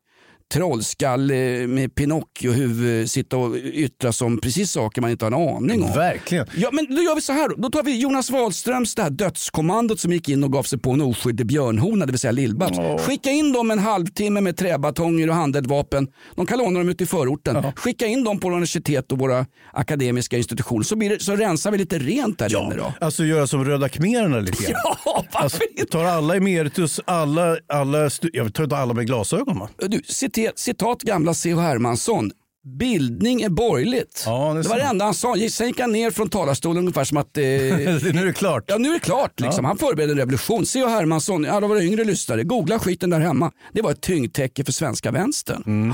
trollskall eh, med Pinocchio-huvud sitta och yttra sig om precis saker man inte har en aning om. Verkligen. Ja, men då gör vi så här då. Då tar vi Jonas Wahlströms det här dödskommandot som gick in och gav sig på en oskyldig björnhona, det vill säga Lill-Babs. Skicka in dem en halvtimme med träbatonger och handeldvapen. De kan låna dem ute i förorten. Skicka in dem på universitet och våra akademiska institutioner så, blir det, så rensar vi lite rent där inne då. Alltså göra som Röda khmererna lite grann. Ja, varför Alltså, inte? tar alla emeritus, alla, alla jag tar inte alla med glasögon va? Du, citat, citat gamla C.H. Hermansson. Bildning är borgerligt. Ja, det det var det enda han sa. Sen gick han ner från talarstolen ungefär som att eh, nu är det klart. Ja, nu är det klart. Liksom. Han förberedde en revolution. C.H. Hermansson, alla våra yngre lyssnare, googla skiten där hemma. Det var ett tyngdtäcke för svenska vänstern.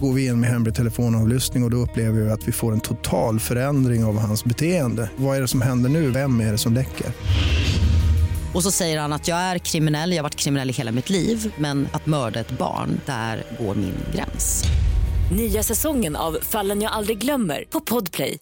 Går vi in med hemlig telefonavlyssning och, och då upplever vi att vi får en total förändring av hans beteende. Vad är det som händer nu? Vem är det som läcker? Och så säger han att jag är kriminell, jag har varit kriminell i hela mitt liv men att mörda ett barn, där går min gräns. Nya säsongen av Fallen jag aldrig glömmer på Podplay.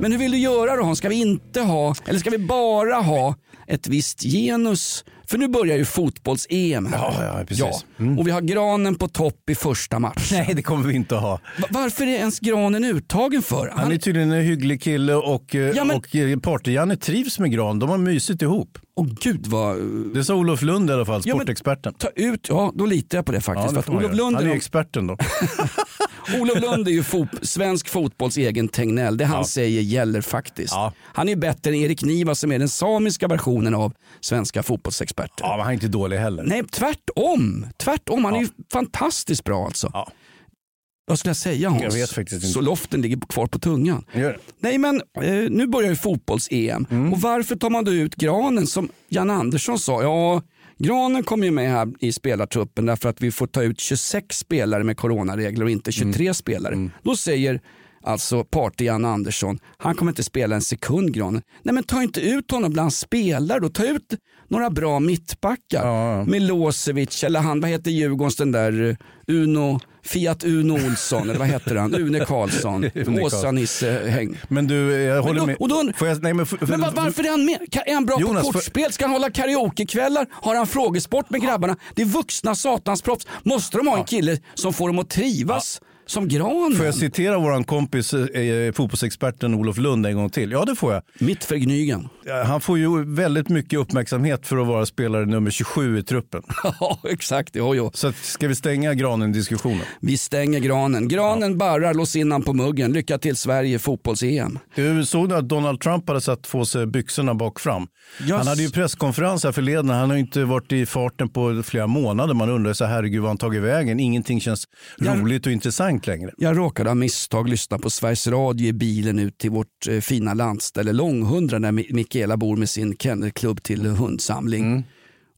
Men hur vill du göra då? Ska vi inte ha, eller ska vi bara ha ett visst genus? För nu börjar ju fotbolls-EM här. Ja, ja, precis. Mm. Och vi har granen på topp i första matchen. Nej, det kommer vi inte att ha. Va- Varför är ens granen uttagen för? Han är tydligen en hygglig kille och, eh, Ja, men- och eh, Party-Janne trivs med Gran. De har mysigt ihop. Åh gud vad... Det sa Olof Lund i alla fall, Ja, men- sportexperten. Ta ut, ja då litar jag på det faktiskt. Ja, det Olof. Lund, Han är ju experten då. Olof Lund är ju fot, svensk fotbolls egen Tegnell. Det han Ja. säger gäller faktiskt. Ja. Han är bättre än Erik Niva som är den samiska versionen av svenska fotbollsexperter. Ja, men han är inte dålig heller. Nej, tvärtom. Tvärtom. Han är Ja. ju fantastiskt bra alltså. Vad skulle jag säga Hans? Jag vet faktiskt inte. Så loften ligger kvar på tungan. Nej men eh, nu börjar ju fotbolls-EM. Mm. Och varför tar man då ut Granen som Jan Andersson sa? Ja, Granen kommer ju med här i spelartruppen därför att vi får ta ut 26 spelare med coronaregler och inte 23 Mm. spelare. Då säger alltså party Jan Andersson, han kommer inte spela en sekund Granen. Nej men ta inte ut honom bland spelare då. Ta ut några bra mittbackar. Ja. Milosevic eller han, vad heter Djurgårdens den där eh, Uno, Fiat Uno Olsson eller vad heter han? Une Karlsson, Åsa-Nisse Häng. Men du, jag håller då- med. och då- jag, nej, men, f- Men va- varför är han med? Är han bra Jonas, på för- kortspel? Ska han hålla karaokekvällar? Har han frågesport med grabbarna? Det är vuxna satansproffs. Måste de ha en kille som får dem att trivas som granen? Får jag citera våran kompis eh, fotbollsexperten Olof Lund en gång till? Ja, det får jag. Mitt förgnygen. Ja, Han får ju väldigt mycket uppmärksamhet för att vara spelare nummer 27 i truppen. ja, exakt. Jo, jo. Så ska vi stänga granen-diskussionen? Vi stänger granen. Granen barrar, lås in han på muggen. Lycka till Sverige fotbolls-EM. Du såg att Donald Trump hade satt på sig byxorna bak fram? Yes. Han hade ju presskonferens här förleden. Han har inte varit i farten på flera månader. Man undrar så här, herregud vad han tagit vägen. Ingenting känns Jag- roligt och intressant längre. Jag råkade av misstag lyssna på Sveriges Radio i bilen ut till vårt eh, fina landställe Långhundra där Mi- Mikaela bor med sin kennelklubb till hundsamling.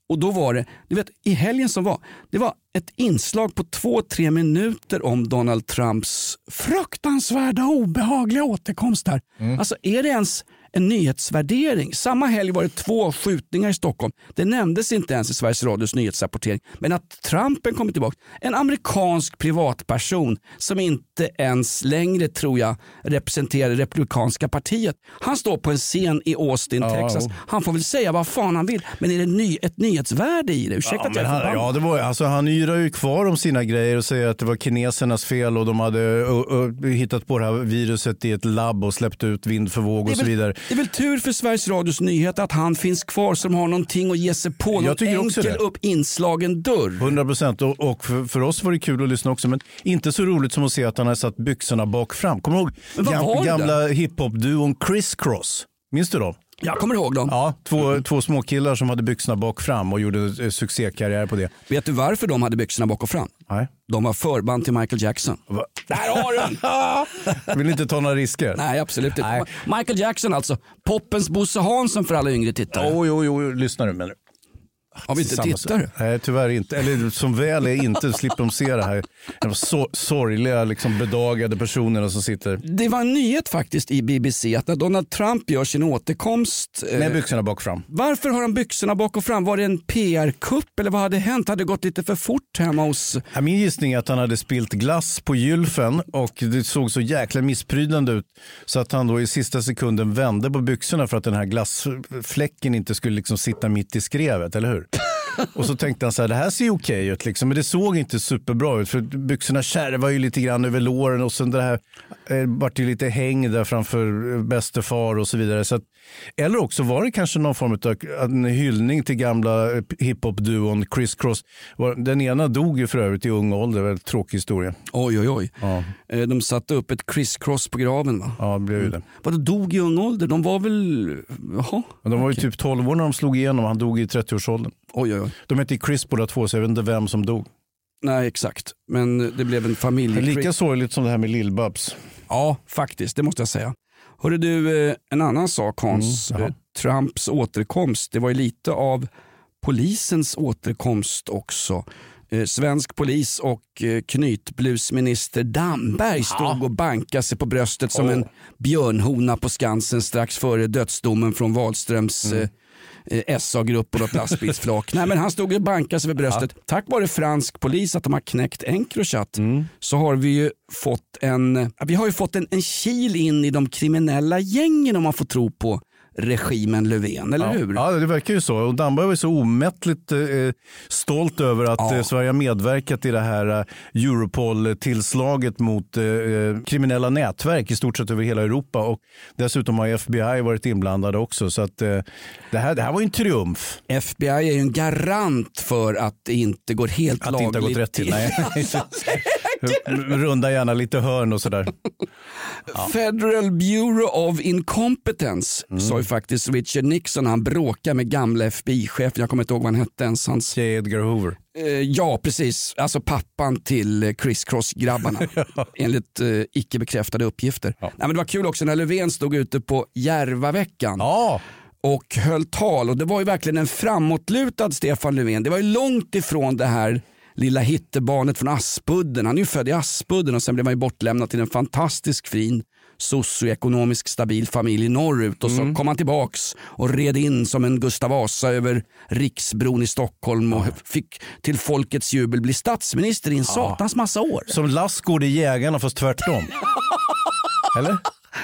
Och då var det, du vet i helgen som var, det var ett inslag på två, tre minuter om Donald Trumps fruktansvärda obehagliga återkomst här. Alltså är det ens en nyhetsvärdering. Samma helg var det två skjutningar i Stockholm. Det nämndes inte ens i Sveriges Radios nyhetsrapportering. Men att Trumpen kommer tillbaka, en amerikansk privatperson som inte ens längre tror jag representerar det republikanska partiet. Han står på en scen i Austin, Ja. Texas. Han får väl säga vad fan han vill. Men är det ny, ett nyhetsvärde i det? Ursäkta Ja, att jag är han, ja, det var, alltså, han yrar ju kvar om sina grejer och säger att det var kinesernas fel och de hade ö, ö, hittat på det här viruset i ett labb och släppt ut vind för våg och så vidare. Det är väl tur för Sveriges Radios nyheter att han finns kvar som har någonting att ge sig på. Någon Jag tycker också enkel det. upp inslagen dörr. 100 procent och, och för, för oss var det kul att lyssna också men inte så roligt som att se att han har satt byxorna bak fram. Kommer du ihåg det gamla hiphop-duon Criss Cross? Minns du dem? Jag kommer ihåg dem. Ja, två, två små killar som hade byxorna bak fram och gjorde eh, succékarriär på det. Vet du varför de hade byxorna bak och fram? Nej. De var förband till Michael Jackson. Där har du den! Vill inte ta några risker. Nej, absolut inte. Nej. Michael Jackson alltså. Poppens Bosse Hansson för alla yngre tittare. Oj, oj, oj, lyssnar du med nu? Vi inte sak. Nej, tyvärr inte. Eller som väl är inte slipper de se det här. De sorgliga, liksom bedagade personerna som sitter Det var en nyhet faktiskt i BBC att när Donald Trump gör sin återkomst. eh, med byxorna bak fram. Varför har han byxorna bak och fram? Var det en PR-kupp eller vad hade hänt? Hade det gått lite för fort hemma hos... Ja, Min gissning är att han hade spilt glass på gylfen och det såg så jäkla missprydande ut så att han då i sista sekunden vände på byxorna för att den här glassfläcken inte skulle liksom sitta mitt i skrevet, eller hur? Och så tänkte han så här, det här ser okej ut liksom, men det såg inte superbra ut för byxorna kärvar ju lite grann över låren och sen det här eh, vart ju lite häng där framför eh, bäste far och så vidare. Så att, eller också var det kanske någon form av en hyllning till gamla eh, hiphop-duon Criss Cross. Den ena dog ju för övrigt i ung ålder, väldigt tråkig historia. Oj, oj, oj. Ja, De satte upp ett criss-cross på graven va? ja det blev det. Vadå dog i ung ålder? De var väl... Jaha. De var ju typ 12 år när de slog igenom, han dog i 30-årsåldern. Oj, oj, oj. De hette Chris båda två, så jag vet inte vem som dog. Nej, exakt. Men det blev en familj... lika sorgligt som det här med Lill-Babs. Ja, faktiskt. Det måste jag säga. Hörru du, eh, en annan sak Hans. Mm. Eh, Trumps återkomst, det var ju lite av polisens återkomst också. Eh, Svensk polis och knytblusminister Damberg stod och bankade sig på bröstet som en björnhona på Skansen strax före dödsdomen från Wahlströms Mm. Eh, SA-grupp och något lastbilsflak. Nej, men han stod och bankade sig vid bröstet. Tack vare fransk polis att de har knäckt Encrochat Mm. så har vi ju fått en, vi har ju fått en, en kil in i de kriminella gängen om man får tro på regimen Löfven, eller ja. hur? Ja, det verkar ju så. Och Damberg var ju så omättligt eh, stolt över att Ja. eh, Sverige har medverkat i det här eh, Europol-tillslaget mot eh, eh, kriminella nätverk i stort sett över hela Europa. Och dessutom har FBI varit inblandade också. Så att, eh, det, här, det här var ju en triumf. FBI är ju en garant för att det inte går helt Att det lagligt inte har gått rätt till. till. Nej. Runda gärna lite hörn och sådär. Federal Bureau of Incompetence Mm. sa ju faktiskt Richard Nixon när han bråkade med gamla FBI-chefen, jag kommer inte ihåg vad han hette ens. Hans, J. Edgar Hoover. eh, ja precis, alltså pappan till Criss Cross-grabbarna enligt eh, icke bekräftade uppgifter. Nej, men det var kul också när Löfven stod ute på Järvaveckan Ja, och höll tal och det var ju verkligen en framåtlutad Stefan Löfven. Det var ju långt ifrån det här lilla hittebarnet från Aspudden. Han är ju född i Aspudden och sen blev han ju bortlämnad till en fantastisk fin socioekonomisk stabil familj norrut och så kom han tillbaks och red in som en Gustav Vasa över Riksbron i Stockholm och fick till folkets jubel bli statsminister i en satans massa år. som Lassgård i Jägarna fast tvärtom. Eller?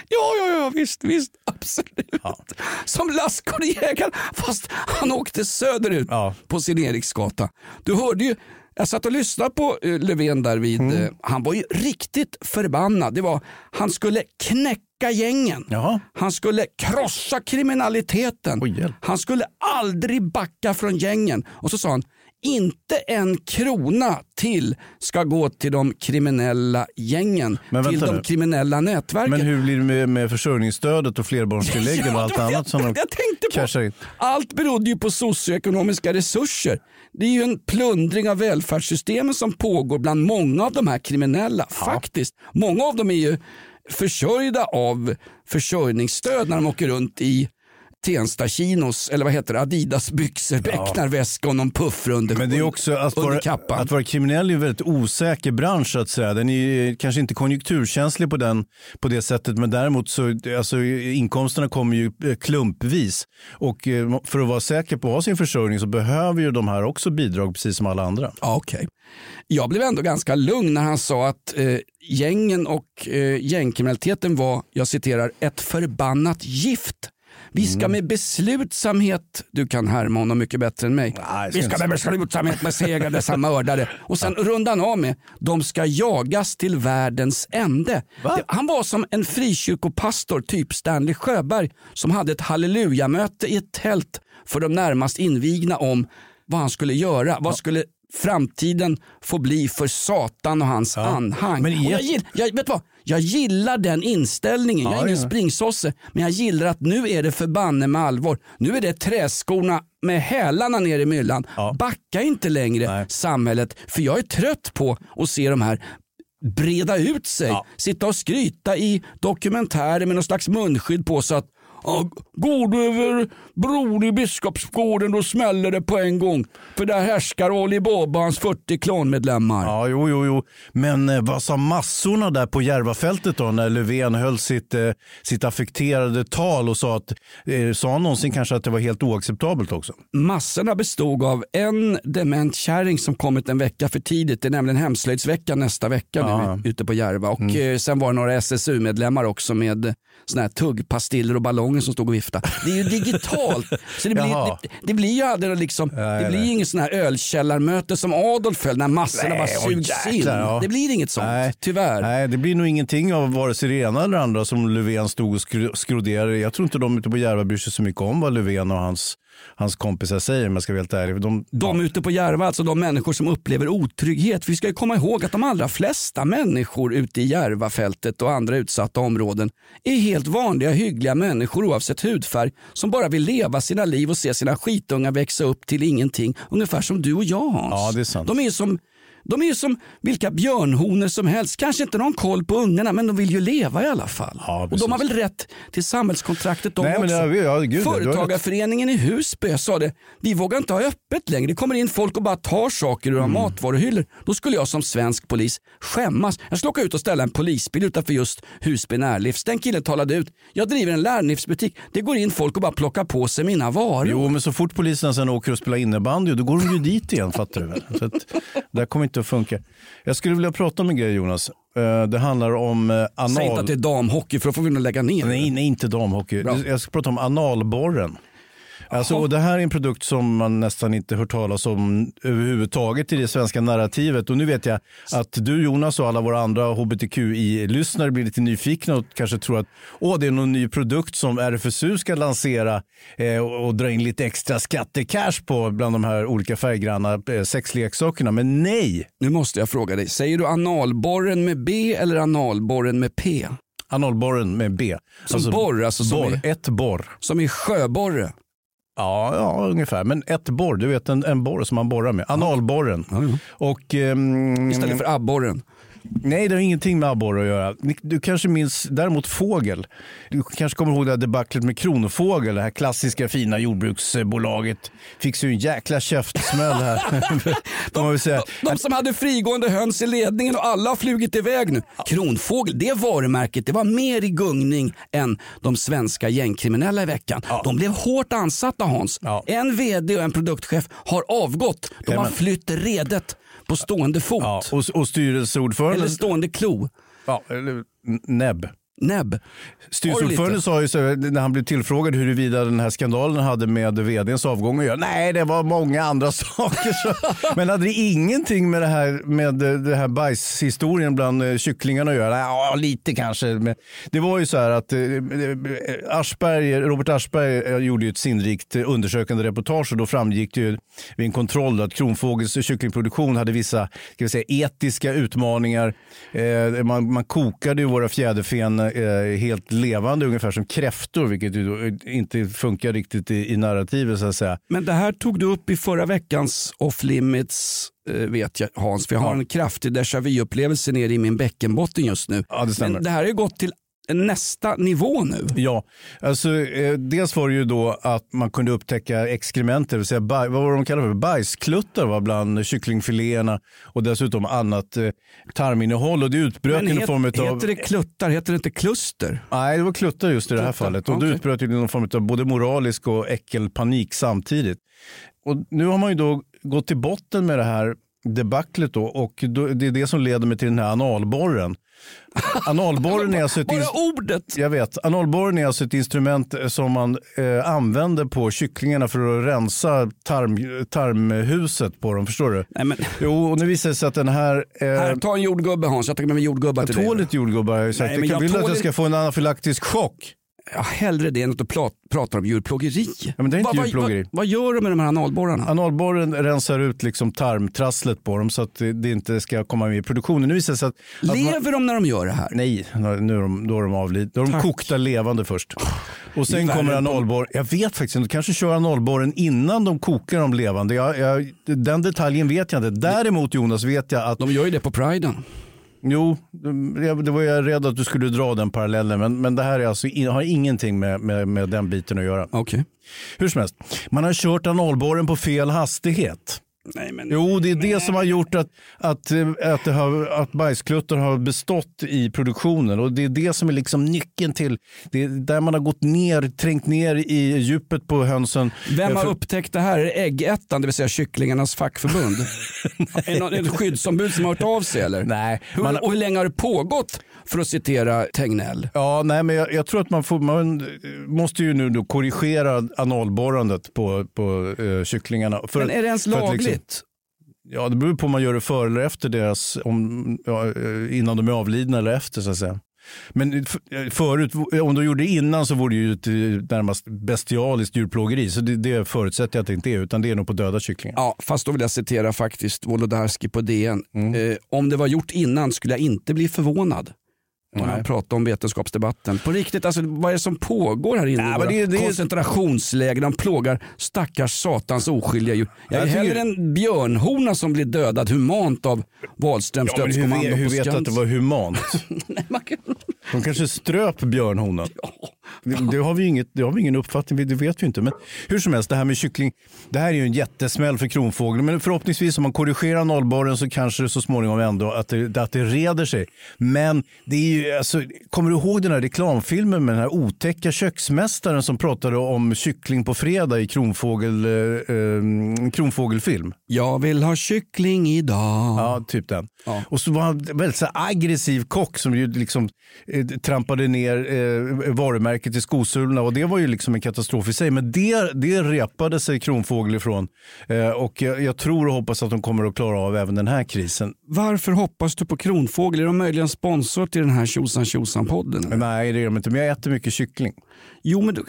Ja, ja, ja, visst, visst, absolut. Som Lassgårdjägaren, fast han åkte söderut Ja. på sin Eriksgata. Du hörde ju, jag satt och lyssnade på eh, Löfven där vid, Mm. eh, han var ju riktigt förbannad. Det var, han skulle knäcka gängen. Jaha. Han skulle krossa kriminaliteten. Hjälp. han skulle aldrig backa från gängen. Och så sa han, inte en krona till ska gå till de kriminella gängen, till de nu. kriminella nätverken. Men hur blir det med, med försörjningsstödet och flerbarnstilläggen och allt annat som de jag tänkte på. Allt berodde ju på socioekonomiska resurser. Det är ju en plundring av välfärdssystemen som pågår bland många av de här kriminella. Faktiskt. Många av dem är ju försörjda av försörjningsstöd när de åker runt i Tensta chinos, eller vad heter det, Adidas byxor, becknarväska och någon puffra under, Men det är också att vara, kappan. att vara kriminell är en väldigt osäker bransch så att säga. Den är kanske inte konjunkturkänslig på, den, på det sättet men däremot så alltså, inkomsterna kommer ju eh, klumpvis. Och eh, för att vara säker på att ha sin försörjning så behöver ju de här också bidrag precis som alla andra. Ja, okej. Jag blev ändå ganska lugn när han sa att eh, gängen och eh, gängkriminaliteten var, jag citerar, ett förbannat gift. Vi ska med beslutsamhet, du kan härma honom mycket bättre än mig. ska Vi ska med beslutsamhet besegra dessa mördare. Och sen rundan av med, de ska jagas till världens ände. Det- Han var som en frikyrkopastor, typ Stanley Sjöberg, som hade ett hallelujamöte i ett tält för de närmast invigna om vad han skulle göra. Vad skulle framtiden få bli för Satan och hans anhang? Men jag, jag, vet vad? Jag gillar den inställningen. jag är Ja, ingen ja. springsosse, men jag gillar att nu är det förbanne med allvar. Nu är det träskorna med hälarna ner i myllan. Backa inte längre samhället, för jag är trött på att se de här breda ut sig. Sitta och skryta i dokumentärer med någon slags munskydd på så att Ja, går du över bron i Biskopsgården då smäller det på en gång. För där härskar Ali Baba hans 40 klanmedlemmar. Ja, jo, jo, jo. Men eh, vad sa massorna där på Järvafältet då när Löfven höll sitt, eh, sitt affekterade tal och sa att, eh, sa han någonsin kanske att det var helt oacceptabelt också? Massorna bestod av en dement kärring som kommit en vecka för tidigt. Det är nämligen hemslöjdsveckan nästa vecka Ja. nu ute på Järva. Och eh, sen var det några SSU-medlemmar också med såna här tuggpastiller och ballonger som stod och viftade. Det är ju digitalt. Så det, blir, det, det blir ju aldrig liksom, det blir ju inget sån här ölkällarmöte som Adolf höll när massorna Nej, bara sugs in. ja. Det blir inget sånt, Nej. tyvärr. Nej, det blir nog ingenting av vare sig det ena eller andra som Löfven stod och skro- skroderade. Jag tror inte de ute på Järva bryr sig så mycket om vad Löfven och hans, hans kompisar säger om jag ska vara helt ärlig. De, De ute på Järva, alltså de människor som upplever otrygghet. För vi ska ju komma ihåg att de allra flesta människor ute i Järvafältet och andra utsatta områden är helt vanliga hyggliga människor oavsett hudfärg som bara vill leva sina liv och se sina skitungar växa upp till ingenting. Ungefär som du och jag Hans. Ja, det är sant. De är som de är ju som vilka björnhonor som helst. Kanske inte någon koll på ungarna men de vill ju leva i alla fall. Ja, och de har väl rätt till samhällskontraktet de Nej, också. ja, gud. Företagarföreningen i Husby sa det. Vi vågar inte ha öppet längre. Det kommer in folk och bara tar saker ur Mm. matvaruhyllor. Då skulle jag som svensk polis skämmas. Jag skulle åka ut och ställa en polisbil utanför just Husby närlivs. Den killen talade ut. Jag driver en lärlivsbutik. Det går in folk och bara plockar på sig mina varor. Jo, men så fort polisen sen åker och spelar innebandy, då går de ju dit igen, fattar du väl? Så att, det här kommer inte att funka. Jag skulle vilja prata om en grej, Jonas. Eh, Det handlar om eh, anal... Säg inte att det är damhockey för då får vi nog lägga ner. Nej, nej, inte damhockey. Bra. Jag ska prata om analborren. Alltså, och det här är en produkt som man nästan inte hört talas om överhuvudtaget i det svenska narrativet. Och nu vet jag att du Jonas och alla våra andra hbtqi-lyssnare blir lite nyfikna och kanske tror att Åh, det är någon ny produkt som RFSU ska lansera eh, och, och dra in lite extra skattecash på bland de här olika färggranna eh, sexleksakerna. Men nej! Nu måste jag fråga dig. Säger du analborren med B eller analborren med P? Analborren med B. Som borr, alltså som borr, i- ett borr. Som i sjöborre? Ja, ja, ungefär. Men ett borr, du vet en, en borr som man borrar med. Analborren. Och, ehm, Istället för abborren? Nej, det har ingenting med abborre att göra. Du kanske minns däremot fågel. Du kanske kommer ihåg det här debaclet med Kronfågel, det här klassiska fina jordbruksbolaget. Fick sig ju en jäkla käftsmäll här. Väl säga. De som hade frigående höns i ledningen och alla har flugit iväg nu. Kronfågel, det varumärket, det var mer i gungning än de svenska gängkriminella i veckan. De blev hårt ansatta Hans. En vd och en produktchef har avgått. De har flytt redet på stående fot. Ja, och, och styrelseordföranden... Eller stående klo. Ja, eller näbb. Näbb. Styrelseordföranden sa ju så, när han blev tillfrågad huruvida den här skandalen hade med vdns avgång att göra. Nej, det var många andra saker. Men hade det ingenting med det här, med det här bajshistorien bland eh, kycklingarna att göra? Ja, lite kanske. Men det var ju så här att eh, Aschberg, Robert Aschberg eh, gjorde ju ett sinnrikt undersökande reportage och då framgick det ju vid en kontroll att Kronfågels kycklingproduktion hade vissa ska vi säga, etiska utmaningar. Man, man kokade ju våra fjäderfen eh, helt levande, ungefär som kräftor, vilket då inte funkar riktigt i, i narrativet så att säga. Men det här tog du upp i förra veckans off limits eh, vet jag Hans, för jag har en kraftig déjà vu-upplevelse nere i min bäckenbotten just nu. Ja, det stämmer. Men det här har ju gått till nästa nivå nu. Ja, alltså, eh, dels var det ju då att man kunde upptäcka exkrementer, vill säga baj, vad var de kallade för? bajskluttar var bland kycklingfiléerna och dessutom annat eh, tarminnehåll. Och det utbröt Men het, form av... heter det kluttar, heter det inte kluster? Nej, det var kluttar just i det här Kluttar, fallet. Och okej. det utbröt i någon form av både moralisk och äckelpanik samtidigt. Och nu har man ju då gått till botten med det här debaclet då och då, det är det som leder mig till den här analborren. Analborren är alltså ett Bara ins- ordet! jag vet. Analborren är alltså ett instrument eh, som man eh, använder på kycklingarna för att rensa tarm, tarmhuset på dem. Förstår du? Nej, men, Jo, och nu visar det sig att den här... Eh, här, ta en jordgubbe Hans, jag tar med mig jordgubbar jag till dig. tål inte jordgubbar har jag sagt. Nej, jag jag vill att tål jag ska få en anafylaktisk chock. Ja, hellre det än att du pratar om djurplågeri. Ja, men det är inte Vad- vad- djurplågeri. Vad, vad gör du med de här analborrarna? Analborren rensar ut liksom tarmtrasslet på dem så att det inte ska komma med i produktionen. Nu visar det sig att... att man, Lever de när de gör det här? nej, nu är de, då är de avlidna. Då är de Tack. kokta levande först. Och sen kommer analborren. Jag vet faktiskt inte. kanske kör analborren innan de kokar dem levande. Jag, jag, den detaljen vet jag inte. Däremot Jonas vet jag att... De gör ju det på priden. Jo, det var jag rädd att du skulle dra den parallellen. Men, men det här är alltså, har ingenting med, med, med den biten att göra. Okej. Hur som helst, man har kört analborren på fel hastighet. Nej, men... Jo, det är det som har gjort att, att, eh, att, det har, att bajskluttar har bestått i produktionen. Och Det är det som är liksom nyckeln till, det är där man har gått ner, trängt ner i djupet på hönsen. Vem har För- upptäckt det här? Är det Äggettan, det vill säga kycklingarnas fackförbund? är det någon- är det ett skyddsombud som har hört av sig eller? Nej, Hur, man- och hur länge har det pågått? För att citera Tegnell. Ja, nej, men jag, jag tror att man, får, man måste ju nu då korrigera analborrandet på, på eh, kycklingarna. För Men är det ens att lagligt? Liksom- Ja, det beror på om man gör det före eller efter deras, om, ja, eh, innan de är avlidna eller efter så att säga. Men eh, förut, om de gjorde det innan så vore det ju ett eh, närmast bestialiskt djurplågeri. Så det, det förutsätter jag att det inte är, utan det är nog på döda kycklingar. Ja, fast då vill jag citera faktiskt Wolodarski på DN. Mm. Eh, om det var gjort innan skulle jag inte bli förvånad. När Nej. man pratar om vetenskapsdebatten. På riktigt, alltså, vad är det som pågår här inne våra det- det koncentrationsläger? De plågar stackars satans oskyldiga djur. Jag är Jag hellre en björnhona som blir dödad humant av Wahlströms Ja, hur, dödskommando hur på vet du att det var humant? Nej, man kan... De kanske ströp björnhonan. Det, det, har vi inget, det har vi ingen uppfattning det vet vi inte. Men hur som helst, det här med kyckling, det här är ju en jättesmäll för kronfågeln. Men förhoppningsvis om man korrigerar nollborren så kanske det så småningom ändå att det, att det reder sig. Men det är ju, alltså, kommer du ihåg den här reklamfilmen med den här otäcka köksmästaren som pratade om kyckling på fredag i kronfågel, eh, eh, kronfågelfilm? Jag vill ha kyckling idag. Ja, typ den. Ja. Och så var han väldigt så aggressiv kock som ju liksom eh, trampade ner eh, varumärket i skosulorna och det var ju liksom en katastrof i sig. Men det, det repade sig Kronfågel ifrån eh, och jag, jag tror och hoppas att de kommer att klara av även den här krisen. Varför hoppas du på Kronfågel? Är de möjligen sponsor till den här tjosan tjosan podden? Men nej, det är de inte. Men jag äter mycket kyckling. Jo, men du,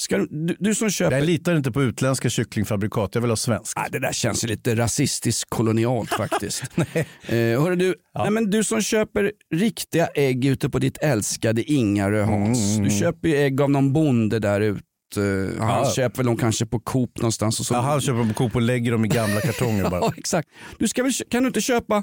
ska du, du, som köper... Jag litar inte på utländska kycklingfabrikat. Jag vill ha svenskt. Nej, det där känns ju lite rasistiskt kolonialt faktiskt. eh, hörru du, nej, men du som köper riktiga ägg ute på ditt älskade Ingarö Hans. Mm, Du köper ju ägg av någon bonde där ute. Han Ja. köper dem kanske på Coop någonstans. Och så... Ja, han köper på Coop och lägger dem i gamla kartonger bara. Ja, exakt. Du ska väl, kan du inte köpa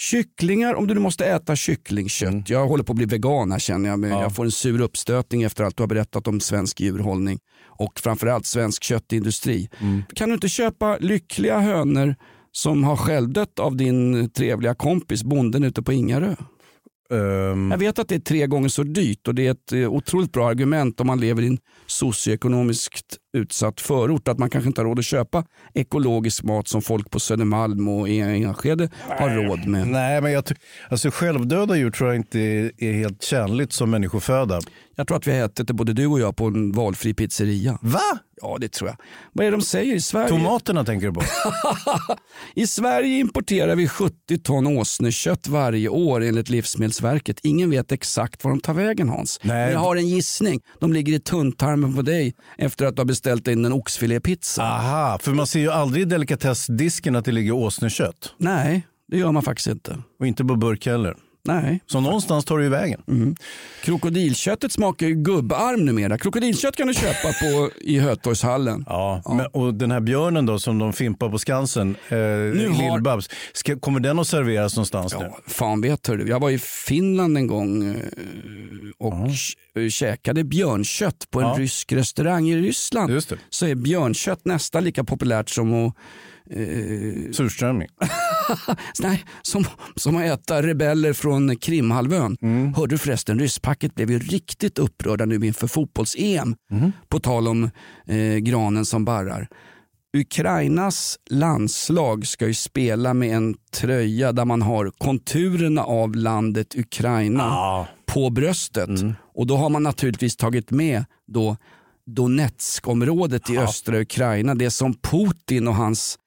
kycklingar om du nu måste äta kycklingkött? Jag håller på att bli vegan här känner jag. Men Mm. Ja. Jag får en sur uppstötning efter allt du har berättat om svensk djurhållning och framförallt svensk köttindustri. Mm. Kan du inte köpa lyckliga hönor som har självdött av din trevliga kompis bonden ute på Ingarö? Ehm, Jag vet att det är tre gånger så dyrt och det är ett eh, otroligt bra argument om man lever i en socioekonomiskt utsatt förort att man kanske inte har råd att köpa ekologisk mat som folk på Södermalm och i Enskede har råd med. nej, men jag, alltså, självdöda djur tror jag inte är, är helt tjänligt som människoföda. Jag tror att vi har ätit det både du och jag på en valfri pizzeria. Va? Ja det tror jag. Vad är det de säger i Sverige? Tomaterna tänker du på? I Sverige importerar vi 70 ton åsnekött varje år enligt Livsmedelsverket. Ingen vet exakt var de tar vägen Hans. Nej. Men jag har en gissning. De ligger i tunntarmen på dig efter att du har beställt in en oxfilépizza. Aha, för man ser ju aldrig i delikatessdisken att det ligger åsnekött. Nej, det gör man faktiskt inte. Och inte på burk heller. Nej. Så någonstans tar det ju vägen. Mm. Krokodilköttet smakar ju gubbarm numera. Krokodilkött kan du köpa på, i Hötorgshallen. Ja, Men, och den här björnen då som de fimpar på Skansen, eh, har- ska- kommer den att serveras någonstans nu? Fan vet du. Jag var i Finland en gång eh, och k- käkade björnkött på en Ja. rysk restaurang i Ryssland. Så är björnkött nästan lika populärt som att eh, Surströmming. Nej, som, som att äta rebeller från Krimhalvön. Mm. Hörde du förresten, rysspacket blev ju riktigt upprörda nu inför fotbolls-EM. Mm. På tal om eh, granen som barrar. Ukrainas landslag ska ju spela med en tröja där man har konturerna av landet Ukraina på bröstet. Mm. Och då har man naturligtvis tagit med då Donetskområdet i östra Ukraina. Det som Putin och hans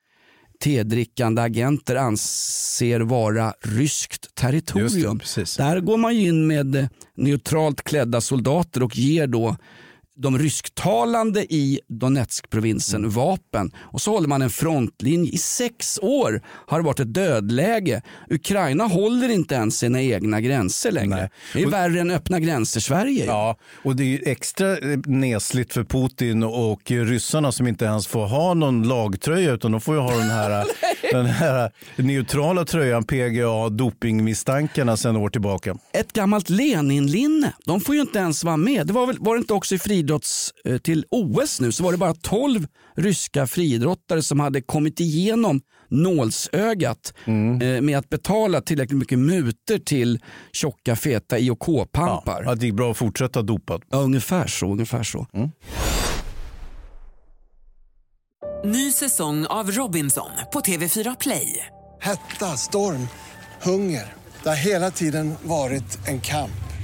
tedrickande agenter anser vara ryskt territorium. Där går man in med neutralt klädda soldater och ger då de rysktalande i Donetskprovinsen vapen. Och så håller man en frontlinje. I sex år har det varit ett dödläge. Ukraina håller inte ens sina egna gränser längre. Det är Och- värre än öppna gränser Sverige. Ja, och det är extra eh, nesligt för Putin och ryssarna som inte ens får ha någon lagtröja utan de får ju ha den här, den här neutrala tröjan PGA dopingmisstankarna sedan år tillbaka. Ett gammalt Lenin-linne. De får ju inte ens vara med. Det var, väl, var det inte också i friidrotts eh, till OS nu så var det bara 12 ryska friidrottare som hade kommit igenom nålsögat eh, med att betala tillräckligt mycket muter till tjocka feta IOK-pampar. att det gick bra att fortsätta dopad. Ja, ungefär så. Ungefär så. Ny säsong av Robinson på TV4 Play. Hetta, storm, hunger. Det har hela tiden varit en kamp.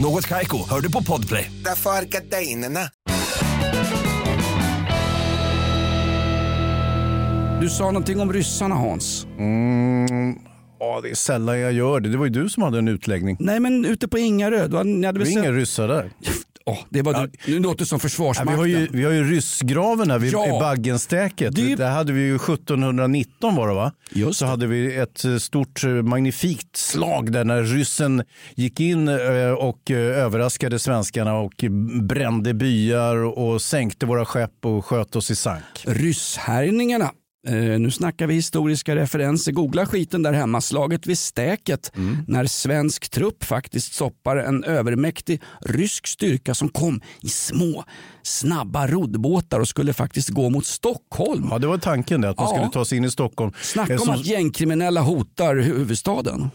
Något Kaiko, hör du på Podplay. Därför är gardinerna. Du sa någonting om ryssarna Hans. Mm, ja, det är sällan jag gör det. Det var ju du som hade en utläggning. Nej men ute på Ingarö. Du hade, ni hade Det är inga ryssar där. Åh, det var du. Nu låter det som Ja, Försvarsmakten. vi, har ju, vi har ju ryssgraven här vid, Ja. i Baggenstäket. Det Där hade vi ju 1719 var det va? Just Så hade vi ett eh, stort eh, magnifikt slag där när ryssen gick in eh, och överraskade svenskarna och brände byar och sänkte våra skepp och sköt oss i sank. Rysshärjningarna. Eh, nu snackar vi historiska referenser. Googla skiten där hemma. Slaget vid Stäket när svensk trupp faktiskt stoppar en övermäktig rysk styrka som kom i små snabba roddbåtar och skulle faktiskt gå mot Stockholm. Ja, det var tanken det, att man Ja. skulle ta sig in i Stockholm. Snacka Eh, om som- att gängkriminella hotar hu- huvudstaden.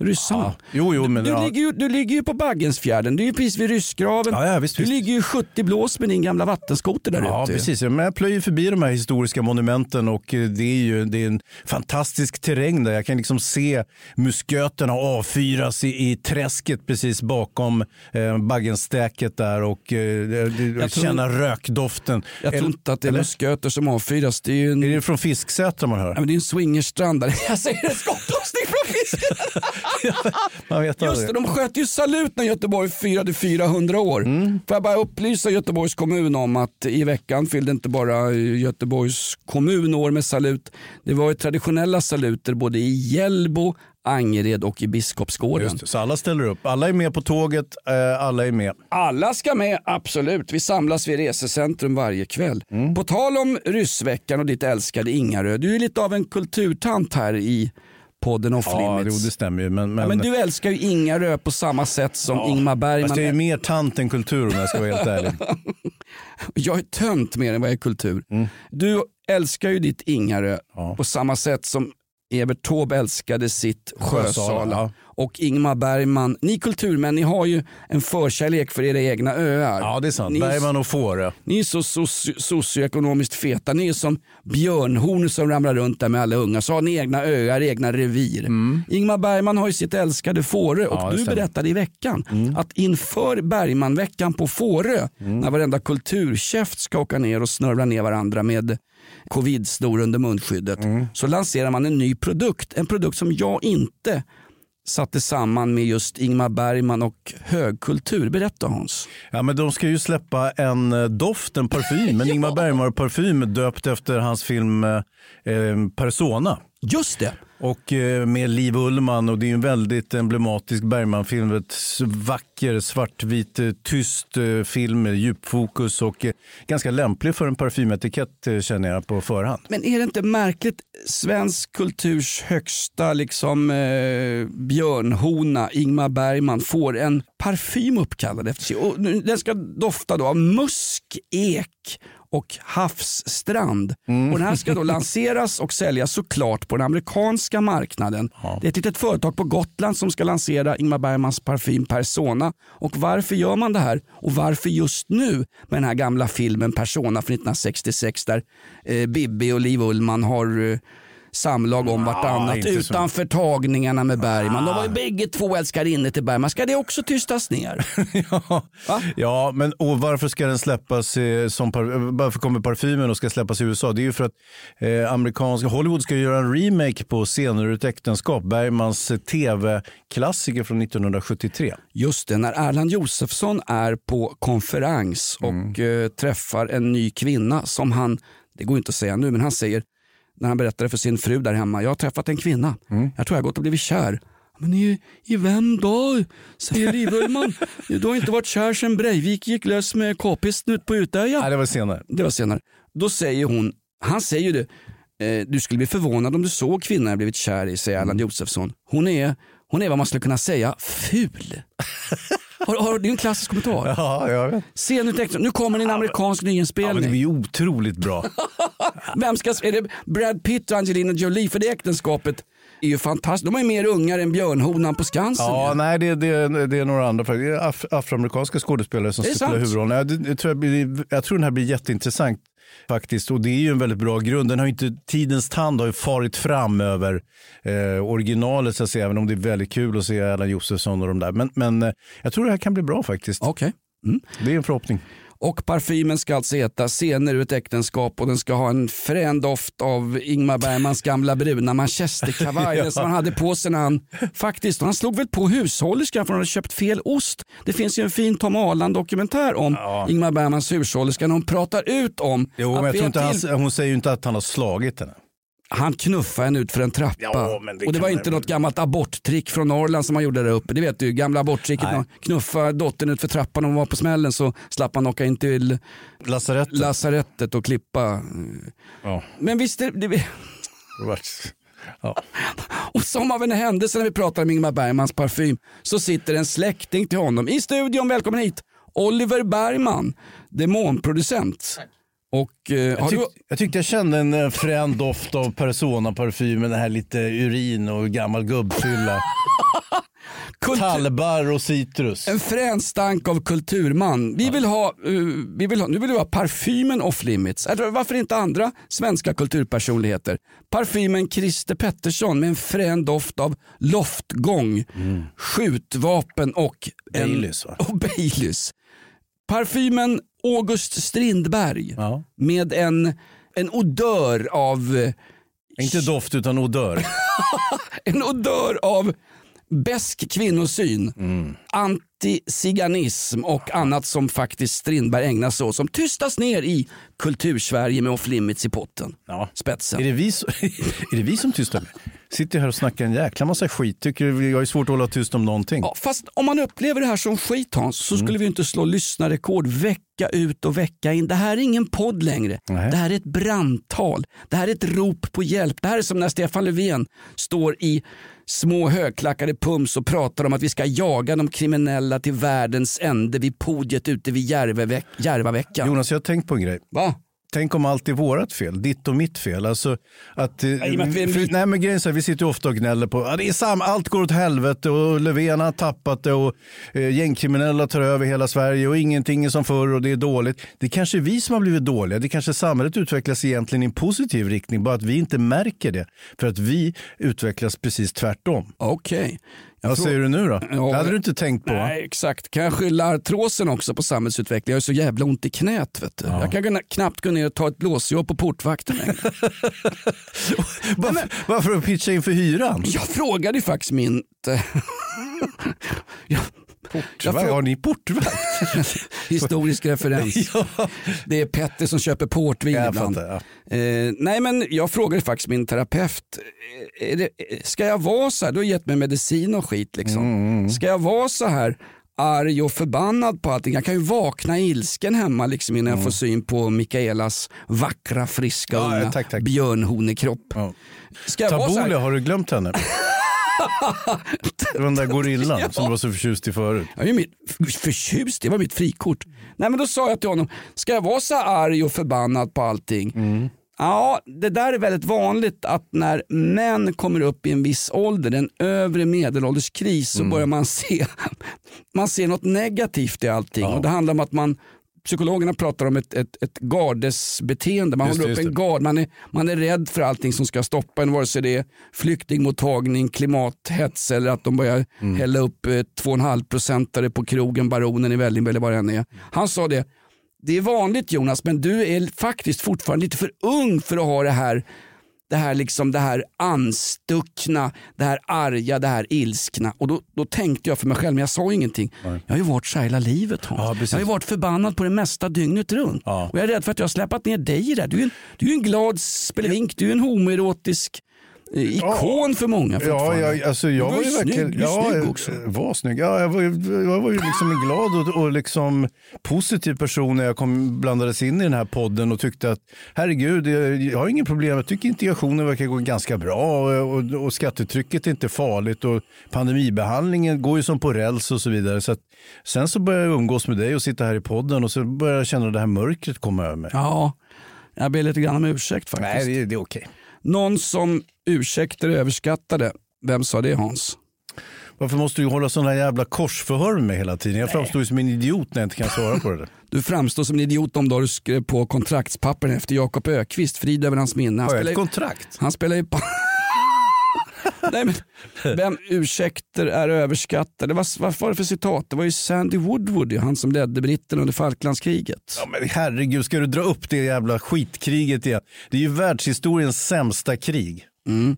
Ryssarna. Ja. Jo, jo, men du, ja. ligger ju, du ligger ju på Baggensfjärden, du är ju precis vid ryssgraven. Ja, ja, visst, du visst. ligger ju 70 blås med din gamla vattenskoter där Ja, ute. precis. Men jag plöjer förbi de här historiska monumenten och eh, det är ju det är en fantastisk terräng där. Jag kan liksom se musköterna avfyras i, i träsket precis bakom eh, Baggenstäket där och eh, det- det- tror- känna rökdoften. Jag tror inte att det är musköter som avfyras. Det är ju en, Är det från Fisksätra man hör? ja, men det är en swingerstrand där. Jag säger en skottlossning från vet Just det, de sköt ju salut när Göteborg firade 400 år. Mm. Får jag bara upplysa Göteborgs kommun om att i veckan fyllde inte bara Göteborgs kommun år med salut. Det var ju traditionella saluter både i Hjällbo, Angered och i Biskopsgården. Så alla ställer upp. Alla är med på tåget, eh, alla är med. Alla ska med, absolut. Vi samlas vid resecentrum varje kväll. Mm. På tal om ryssveckan och ditt älskade Ingarö. Du är lite av en kulturtant här i podden Off Ja, jo, det stämmer ju. Men, men, Ja, men du älskar ju Ingarö på samma sätt som Ja, Ingmar Bergman. Fast det är mer tant än kultur om jag ska vara helt ärlig. Jag är tönt mer än vad jag är kultur. Mm. Du älskar ju ditt Ingarö på samma sätt som Evert Taube älskade sitt Sjösala, och Ingmar Bergman. Ni kulturmän, ni har ju en förkärlek för era egna öar. Ja, det är sant. Ni, Bergman och Fårö. ni är så soci socioekonomiskt feta. Ni är som björnhorn som ramlar runt där med alla unga. Så har ni egna öar, egna revir. Ingmar Bergman har ju sitt älskade Fårö och Mm. Ja, du stämmer. berättade i veckan att inför Bergmanveckan på Fårö, Mm. när varenda kulturkäft ska åka ner och snörvla ner varandra med covid-snor under munskyddet, Mm. så lanserar man en ny produkt. En produkt som jag inte satte samman med just Ingmar Bergman och högkultur. Berätta Hans. Ja, men de ska ju släppa en eh, doft, en parfym, en Ingmar Bergman-parfym döpt efter hans film eh, eh, Persona. Just det. Och eh, med Liv Ullmann och det är en väldigt emblematisk Bergman-film. Ett vacker, svartvit, eh, tyst eh, film med djupfokus och ganska lämplig för en parfymetikett känner jag på förhand. Men är det inte märkligt? Svensk kulturs högsta liksom, eh, björnhona, Ingmar Bergman, får en parfym uppkallad efter sig. Och den ska dofta då av musk, ek och havsstrand. Och den här ska då lanseras och säljas såklart på den amerikanska marknaden. Det är ett litet företag på Gotland som ska lansera Ingmar Bergmans parfym Persona. Och varför gör man det här? Och varför just nu med den här gamla filmen Persona från 1966 där eh, Bibi och Liv Ullmann har eh, samlag om vartannat så. utanför tagningarna med Bergman. De var ju bägge två älskarinnor till Bergman. Ska det också tystas ner? Ja, men och varför ska den släppas eh, som varför kommer parfymen och ska släppas i USA? Det är ju för att eh, amerikanska Hollywood ska göra en remake på Scener ur ett äktenskap, Bergmans eh, tv-klassiker från 1973. Just det, när Erland Josefsson är på konferens och eh, träffar en ny kvinna som han, det går inte att säga nu, men han säger när han berättade för sin fru där hemma, jag har träffat en kvinna, jag tror jag har gått och blivit kär. Men i, i vem då? Säger Liv Ullmann. Du har inte varit kär sedan Breivik gick lös med k-pisten ut på Utöja. Nej, det var senare. Det var senare. Då säger hon, han säger ju det, eh, du skulle bli förvånad om du såg kvinnan jag blivit kär i, säger Erland Josefsson. Hon är, hon är vad man skulle kunna säga ful. har, har, det är en klassisk kommentar. Ja, jag vet. Se nu, kommer en amerikansk Ja, men det nyinspelning. blir otroligt bra. Vem ska, är det Brad Pitt och Angelina Jolie? För det äktenskapet är ju fantastiskt. De är mer ungar än björnhonan på Skansen. Ja, ju. nej, det, det, det är några andra. Det är af, afroamerikanska skådespelare som Det är ska spela sant. huvudrollen. Ja, tror jag, blir, jag tror den här blir jätteintressant faktiskt. Och det är ju en väldigt bra grund. Den har inte, tidens tand har ju farit fram över eh, originalet så att säga, även om det är väldigt kul att se Erland Josefsson och de där. Men, men eh, jag tror det här kan bli bra faktiskt. Okej. Det är en förhoppning. Och parfymen ska alltså heta Scener ur ett äktenskap och den ska ha en frän doft av Ingmar Bergmans gamla bruna manchesterkavaj den som han hade på sig när han faktiskt, han slog väl på hushållerskan för han hade köpt fel ost. Det finns ju en fin Tom Arland dokumentär om Ingmar Bergmans hushållerska när hon pratar ut om Jo, men jag tror inte till- han, hon säger ju inte att han har slagit henne. Han knuffade henne ut för en trappa. Ja, det och det var inte något gammalt aborttrick från Norrland som man gjorde där uppe. Det vet du, gamla aborttricket. Knuffade dottern ut för trappan och hon var på smällen så slapp man åka in till Lasarettet. lasarettet och klippa. Ja. Men visst det, det Ja. och som av en händelse när vi pratar om Ingmar Bergmans parfym så sitter en släkting till honom i studion. Välkommen hit! Oliver Bergman, demonproducent. Och, eh, Jag, tyck, du, jag tyckte jag kände en eh, frän doft av Persona-parfymen, den här lite urin och gammal gubbfylla. Tallbar och citrus. En frän stank av kulturman. Vi vill ha, eh, vi vill ha, nu vill vi ha parfymen off limits. Eller varför inte andra svenska kulturpersonligheter? Parfymen Christer Pettersson med en frän doft av loftgång, skjutvapen och en- Baileys? Och Baileys. Parfymen August Strindberg med en, en odör av Inte doft utan odör. en odör av besk kvinnosyn, Mm. Antiziganism och annat som faktiskt Strindberg ägnar sig åt som tystas ner i kultursverige med off limits i potten. Ja. Spetsen. Är det, vi, är det vi som tystar? Sitter här och snackar en jäkla massa skit. Tycker jag är svårt att hålla tyst om någonting? Ja, fast om man upplever det här som skit Hans så Mm. skulle vi inte slå lyssnarrekord vecka ut och vecka in. Det här är ingen podd längre. Nej. Det här är ett brandtal. Det här är ett rop på hjälp. Det här är som när Stefan Löfven står i små högklackade pums och pratar om att vi ska jaga de kriminella till världens ände vid podiet ute vid Järvaveckan. Jonas, jag har tänkt på en grej. Va? Tänk om allt är vårat fel, ditt och mitt fel. Alltså att, eh, Nej, men vi- för, nej, men grejen är så här, vi sitter ofta och gnäller på att är sam, allt går åt helvete och Löfven har tappat det och eh, gängkriminella tar över hela Sverige och ingenting är som förr och det är dåligt. Det är kanske vi som har blivit dåliga. Det kanske samhället utvecklas egentligen i en positiv riktning, bara att vi inte märker det. För att vi utvecklas precis tvärtom. Okej. Vad säger du nu då? Ja, det hade du inte tänkt på. Nej, exakt. Kan jag skylla artrosen också på samhällsutveckling? Jag har så jävla ont i knät. Vet du. Jag kan kunna- knappt gå ner och ta ett blåsjobb på portvakten. Varför, varför pitcha in för hyran? Jag frågade faktiskt min... jag, Portvakt? Har ni portvakt? Historisk referens. Det är Petter som köper portvin Jag ibland. fattar, Eh, nej men jag frågade faktiskt min terapeut, eh, är det, ska jag vara så här, du har gett mig medicin och skit liksom. Mm, Ska jag vara så här arg och förbannad på allting? Jag kan ju vakna i ilsken hemma liksom innan jag får syn på Mikaelas vackra friska Mm. Ja, unga björnhonekropp. Så Tabule, har du glömt henne? Det var den där gorillan som du var så förtjust i förut. Jag mitt, förtjust, det var mitt frikort. Nej men då sa jag till honom, ska jag vara så arg och förbannad på allting? Ja, det där är väldigt vanligt att när män kommer upp i en viss ålder, en övre medelålders kris, så börjar man se, man ser något negativt i allting. Och det handlar om att man Psykologerna pratar om ett, ett, ett gardesbeteende. Man Just håller upp en gard. Man är, man är rädd för allting som ska stoppa en. Vare sig det är flyktingmottagning, klimathets eller att de börjar hälla upp eh, 2,5 procentare på krogen Baronen i Vällingby eller vad det än är. Han sa det, det är vanligt Jonas men du är faktiskt fortfarande lite för ung för att ha det här det här, liksom, det här anstuckna, det här arga, det här ilskna. Och då, då tänkte jag för mig själv, men jag sa ingenting. Jag har ju varit så här hela livet Hans. jag har ju varit förbannad på det mesta dygnet runt. Och jag är rädd för att jag har släpat ner dig i det. Du är, en- du är en glad spelevink, du är en homoerotisk eh, ikon för många Ja, jag, alltså, jag Du var ju snygg, verkligen... ja, snygg jag också. var snygg. Ja, jag, var, jag var ju liksom en glad och, och liksom positiv person när jag kom, blandades in i den här podden och tyckte att herregud, jag, jag har inget problem. Jag tycker integrationen verkar gå ganska bra och, och, och skattetrycket är inte farligt och pandemibehandlingen går ju som på räls och så vidare. Så att, sen så började jag umgås med dig och sitta här i podden och så började jag känna det här mörkret komma över mig. Ja, jag ber lite grann om ursäkt faktiskt. Nej, det, det är okej. Någon som ursäkter överskattade. Vem sa det Hans? Varför måste du hålla sådana jävla korsförhör med mig hela tiden? Jag framstår ju som en idiot när jag inte kan svara på det där. Du framstår som en idiot om du skrev på kontraktspappren efter Jakob Ökvist, frid över hans minne. Jag spelar kontrakt? Han spelar ju... Nej, men, vem ursäkter är överskattade? Vad, vad var det för citat? Det var ju Sandy Woodward, han som ledde britterna under Falklandskriget. Ja, men herregud, ska du dra upp det jävla skitkriget igen? Det är ju världshistoriens sämsta krig. Mm.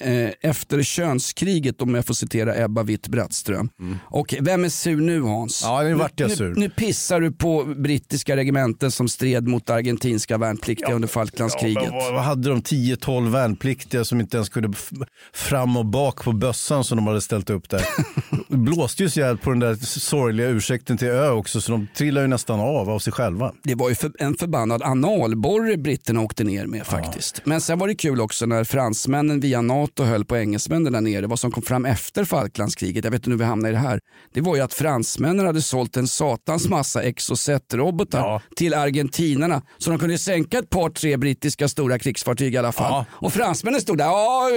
Eh, efter könskriget om jag får citera Ebba Witt-Brattström. Och vem är sur nu Hans? Mm. Ja, nu vart jag sur. Nu, nu pissar du på brittiska regementen som stred mot argentinska värnpliktiga under Falklandskriget. Ja, vad, vad hade de 10-12 värnpliktiga som inte ens kunde fram och bak på bössan som de hade ställt upp där? Det blåste ju så jävligt på den där sorgliga ursäkten till ö också så de trillade ju nästan av av sig själva. Det var ju för, en förbannad analborre britterna åkte ner med faktiskt. Men sen var det kul också när fransmännen via NATO höll på engelsmännen där nere. Vad som kom fram efter Falklandskriget, jag vet inte hur vi hamnade i det här. Det var ju att fransmännen hade sålt en satans massa Exocet-robotar till argentinarna. Så de kunde sänka ett par tre brittiska stora krigsfartyg i alla fall. Och fransmännen stod där. Ja,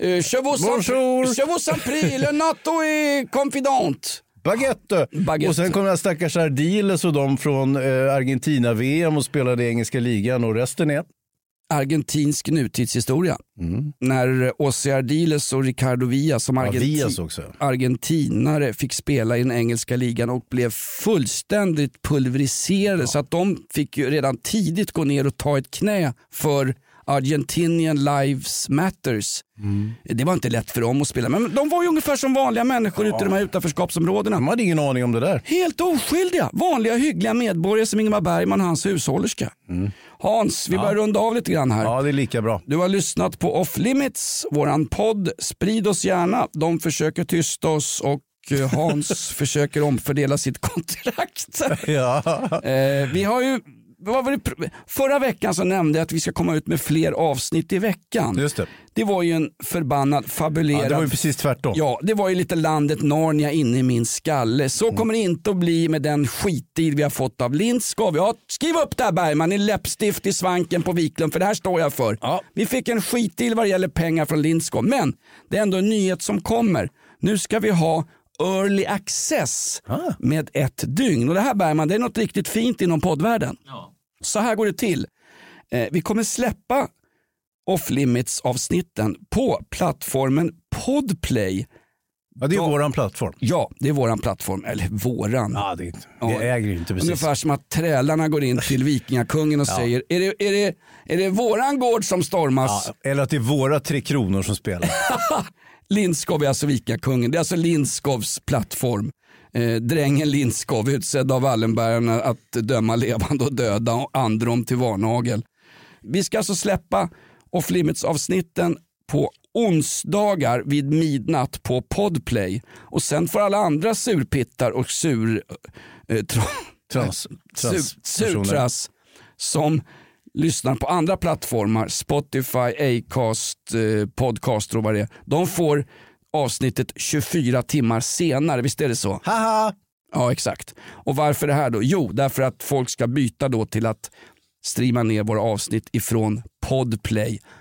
eh, je vous Bonjour. je vous en prie, le NATO est confident. Baguette. Baguette. Och sen kom den stackars Ardiles och de från eh, Argentina-VM och spelade i engelska ligan och resten är? Argentinsk nutidshistoria. När Ossi Ardiles och Ricardo Villa som Mm. Ja, argenti- också. argentinare fick spela i den engelska ligan och blev fullständigt pulveriserade så att de fick ju redan tidigt gå ner och ta ett knä för Argentinian Lives Matters. Mm. Det var inte lätt för dem att spela men de var ju ungefär som vanliga människor ute i de här utanförskapsområdena. De hade ingen aning om det där. Helt oskyldiga, vanliga hyggliga medborgare som Ingmar Bergman och hans hushållerska. Hans, vi börjar runda av lite grann här. Ja, det är lika bra. Du har lyssnat på Off Limits, våran podd. Sprid oss gärna. De försöker tysta oss och eh, Hans försöker omfördela sitt kontrakt. Ja. Eh, vi har ju förra veckan så nämnde jag att vi ska komma ut med fler avsnitt i veckan. Just det. Det var ju en förbannad fabulerad... Ja, det var ju precis tvärtom. Ja, det var ju lite landet Narnia inne i min skalle. Så Mm. kommer det inte att bli med den skitdeal vi har fått av Lindskov. Ja, skriv upp det här Bergman i läppstift i svanken på Wiklund, för det här står jag för. Vi fick en skitdeal vad det gäller pengar från Lindskov, men det är ändå en nyhet som kommer. Nu ska vi ha early access med ett dygn. Och det här Bergman, det är något riktigt fint inom poddvärlden. Så här går det till. Eh, vi kommer släppa off limits avsnitten på plattformen Podplay. Ja, det är våran plattform. Ja, det är våran plattform. Eller våran. Ja, det, vi äger ju inte precis. Ungefär som att trälarna går in till vikingakungen och Ja. säger, är det, är, det, är det våran gård som stormas? Ja, eller att det är våra Tre Kronor som spelar. Lindskov är alltså vikingakungen. Det är alltså Lindskovs plattform. Eh, drängen Lindskov utsedd av Wallenbergarna att döma levande och döda och androm till varnagel. Vi ska alltså släppa off limits avsnitten på onsdagar vid midnatt på Podplay. Och sen får alla andra surpittar och sur... Eh, tra, Trans- sur, transpersoner. surtrass som lyssnar på andra plattformar, Spotify, Acast, eh, Podcaster och vad det är. De får avsnittet 24 timmar senare, visst är det så? Haha! Ja, exakt. Och varför det här då? Jo, därför att folk ska byta då till att streama ner våra avsnitt ifrån podplay.se.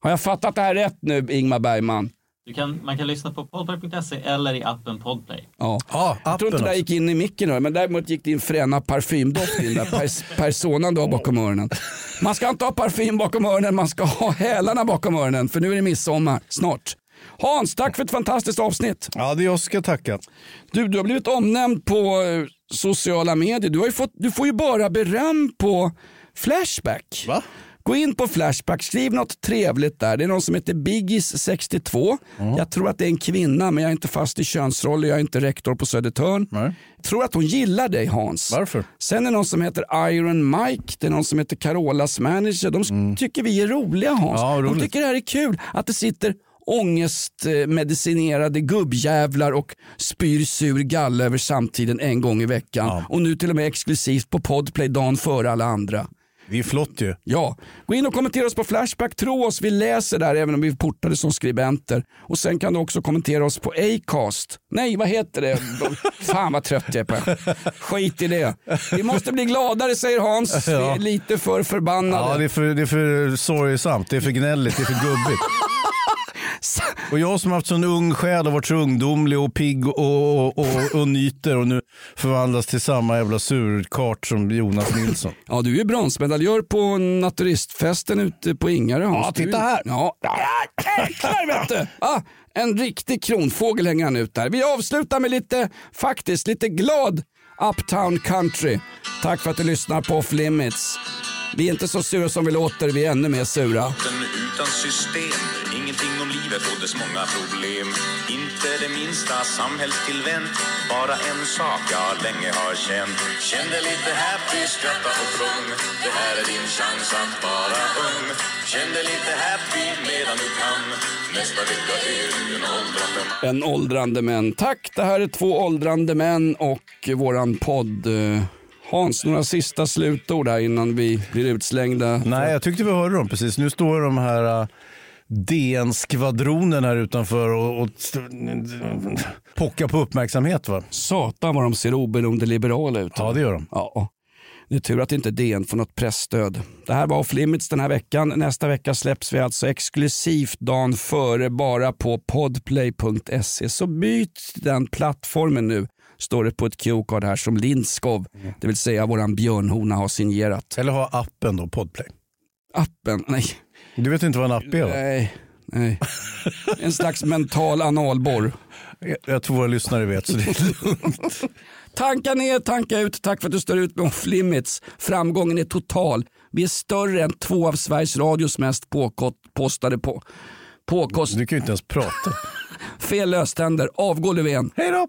Har jag fattat det här rätt nu, Ingmar Bergman? Du kan, man kan lyssna på podplay.se eller i appen Podplay. Ja. Ja, jag tror inte det där gick in i micken nu, men däremot gick din fräna parfymdoft in där pers personan du har bakom öronen. Man ska inte ha parfym bakom öronen, man ska ha hälarna bakom öronen för nu är det midsommar snart. Hans, tack för ett fantastiskt avsnitt. Ja, det är jag som ska tacka. Du, du har blivit omnämnd på eh, sociala medier. Du, har ju fått, du får ju bara beröm på Flashback. Va? Gå in på Flashback, skriv något trevligt där. Det är någon som heter Biggis62. Jag tror att det är en kvinna men jag är inte fast i könsroller, jag är inte rektor på Södertörn. Jag tror att hon gillar dig Hans. Varför? Sen är det någon som heter Iron Mike, det är någon som heter Carolas manager. De tycker vi är roliga Hans. Ja, De tycker det här är kul att det sitter ångestmedicinerade gubbjävlar och spyr sur galla över samtiden en gång i veckan. Och nu till och med exklusivt på Podplay dagen före alla andra. Det är flott ju. Ja, gå in och kommentera oss på Flashback. Tro oss, vi läser där även om vi är portade som skribenter. Och sen kan du också kommentera oss på Acast. Nej, vad heter det? Fan vad trött jag är på. Skit i det. Vi måste bli gladare säger Hans. Vi är lite för förbannade. Ja, det är för, det är för sorgsamt, det är för gnälligt, det är för gubbigt. Och jag som haft sån ung själ och varit så ungdomlig och pigg och, och, och, och nyter och nu förvandlas till samma jävla surkart som Jonas Nilsson. Ja, du är bronsmedaljör på naturistfesten ute på Ingarö. Ja, titta här. Ja jäklar vet du. Ah, en riktig kronfågel hänger han ut där. Vi avslutar med lite, faktiskt, lite glad Uptown Country. Tack för att du lyssnar på Off Limits. Vi är inte så sura som vi låter, vi är ännu mer sura. Utan system, ingenting om livet och dess många problem. Inte det minsta samhällstillvänt, bara en sak jag länge har känt. Känn dig lite happy, skratta och sjung. Det här är din chans att vara ung. Känn dig lite happy medan du kan. Nästa vecka är du en åldrande man. En åldrande män. Tack, det här är två åldrande män och våran podd. Hans, några sista slutord här innan vi blir utslängda. Nej, jag tyckte vi hörde dem precis. Nu står de här uh, DN-skvadronen här utanför och, och pockar på uppmärksamhet. va? Satan vad de ser oberoende liberala ut. Ja, det gör de. Ja. Det är tur att inte DN får något pressstöd. Det här var Off Limits den här veckan. Nästa vecka släpps vi alltså exklusivt dagen före bara på podplay.se. Så byt den plattformen nu, står det på ett QR-card här som Lindskov, det vill säga våran björnhona har signerat. Eller ha appen då, Podplay. Appen? Nej. Du vet inte vad en app är va? Nej. Nej. En slags mental analborr. Jag, jag tror våra lyssnare vet, så det är lugnt. Tanka ner, tanka ut. Tack för att du står ut med Off Limits. Framgången är total. Vi är större än två av Sveriges Radios mest påkostade på. Påkost... Du kan ju inte ens prata. Fel löständer. Avgå Löfven. Hej då!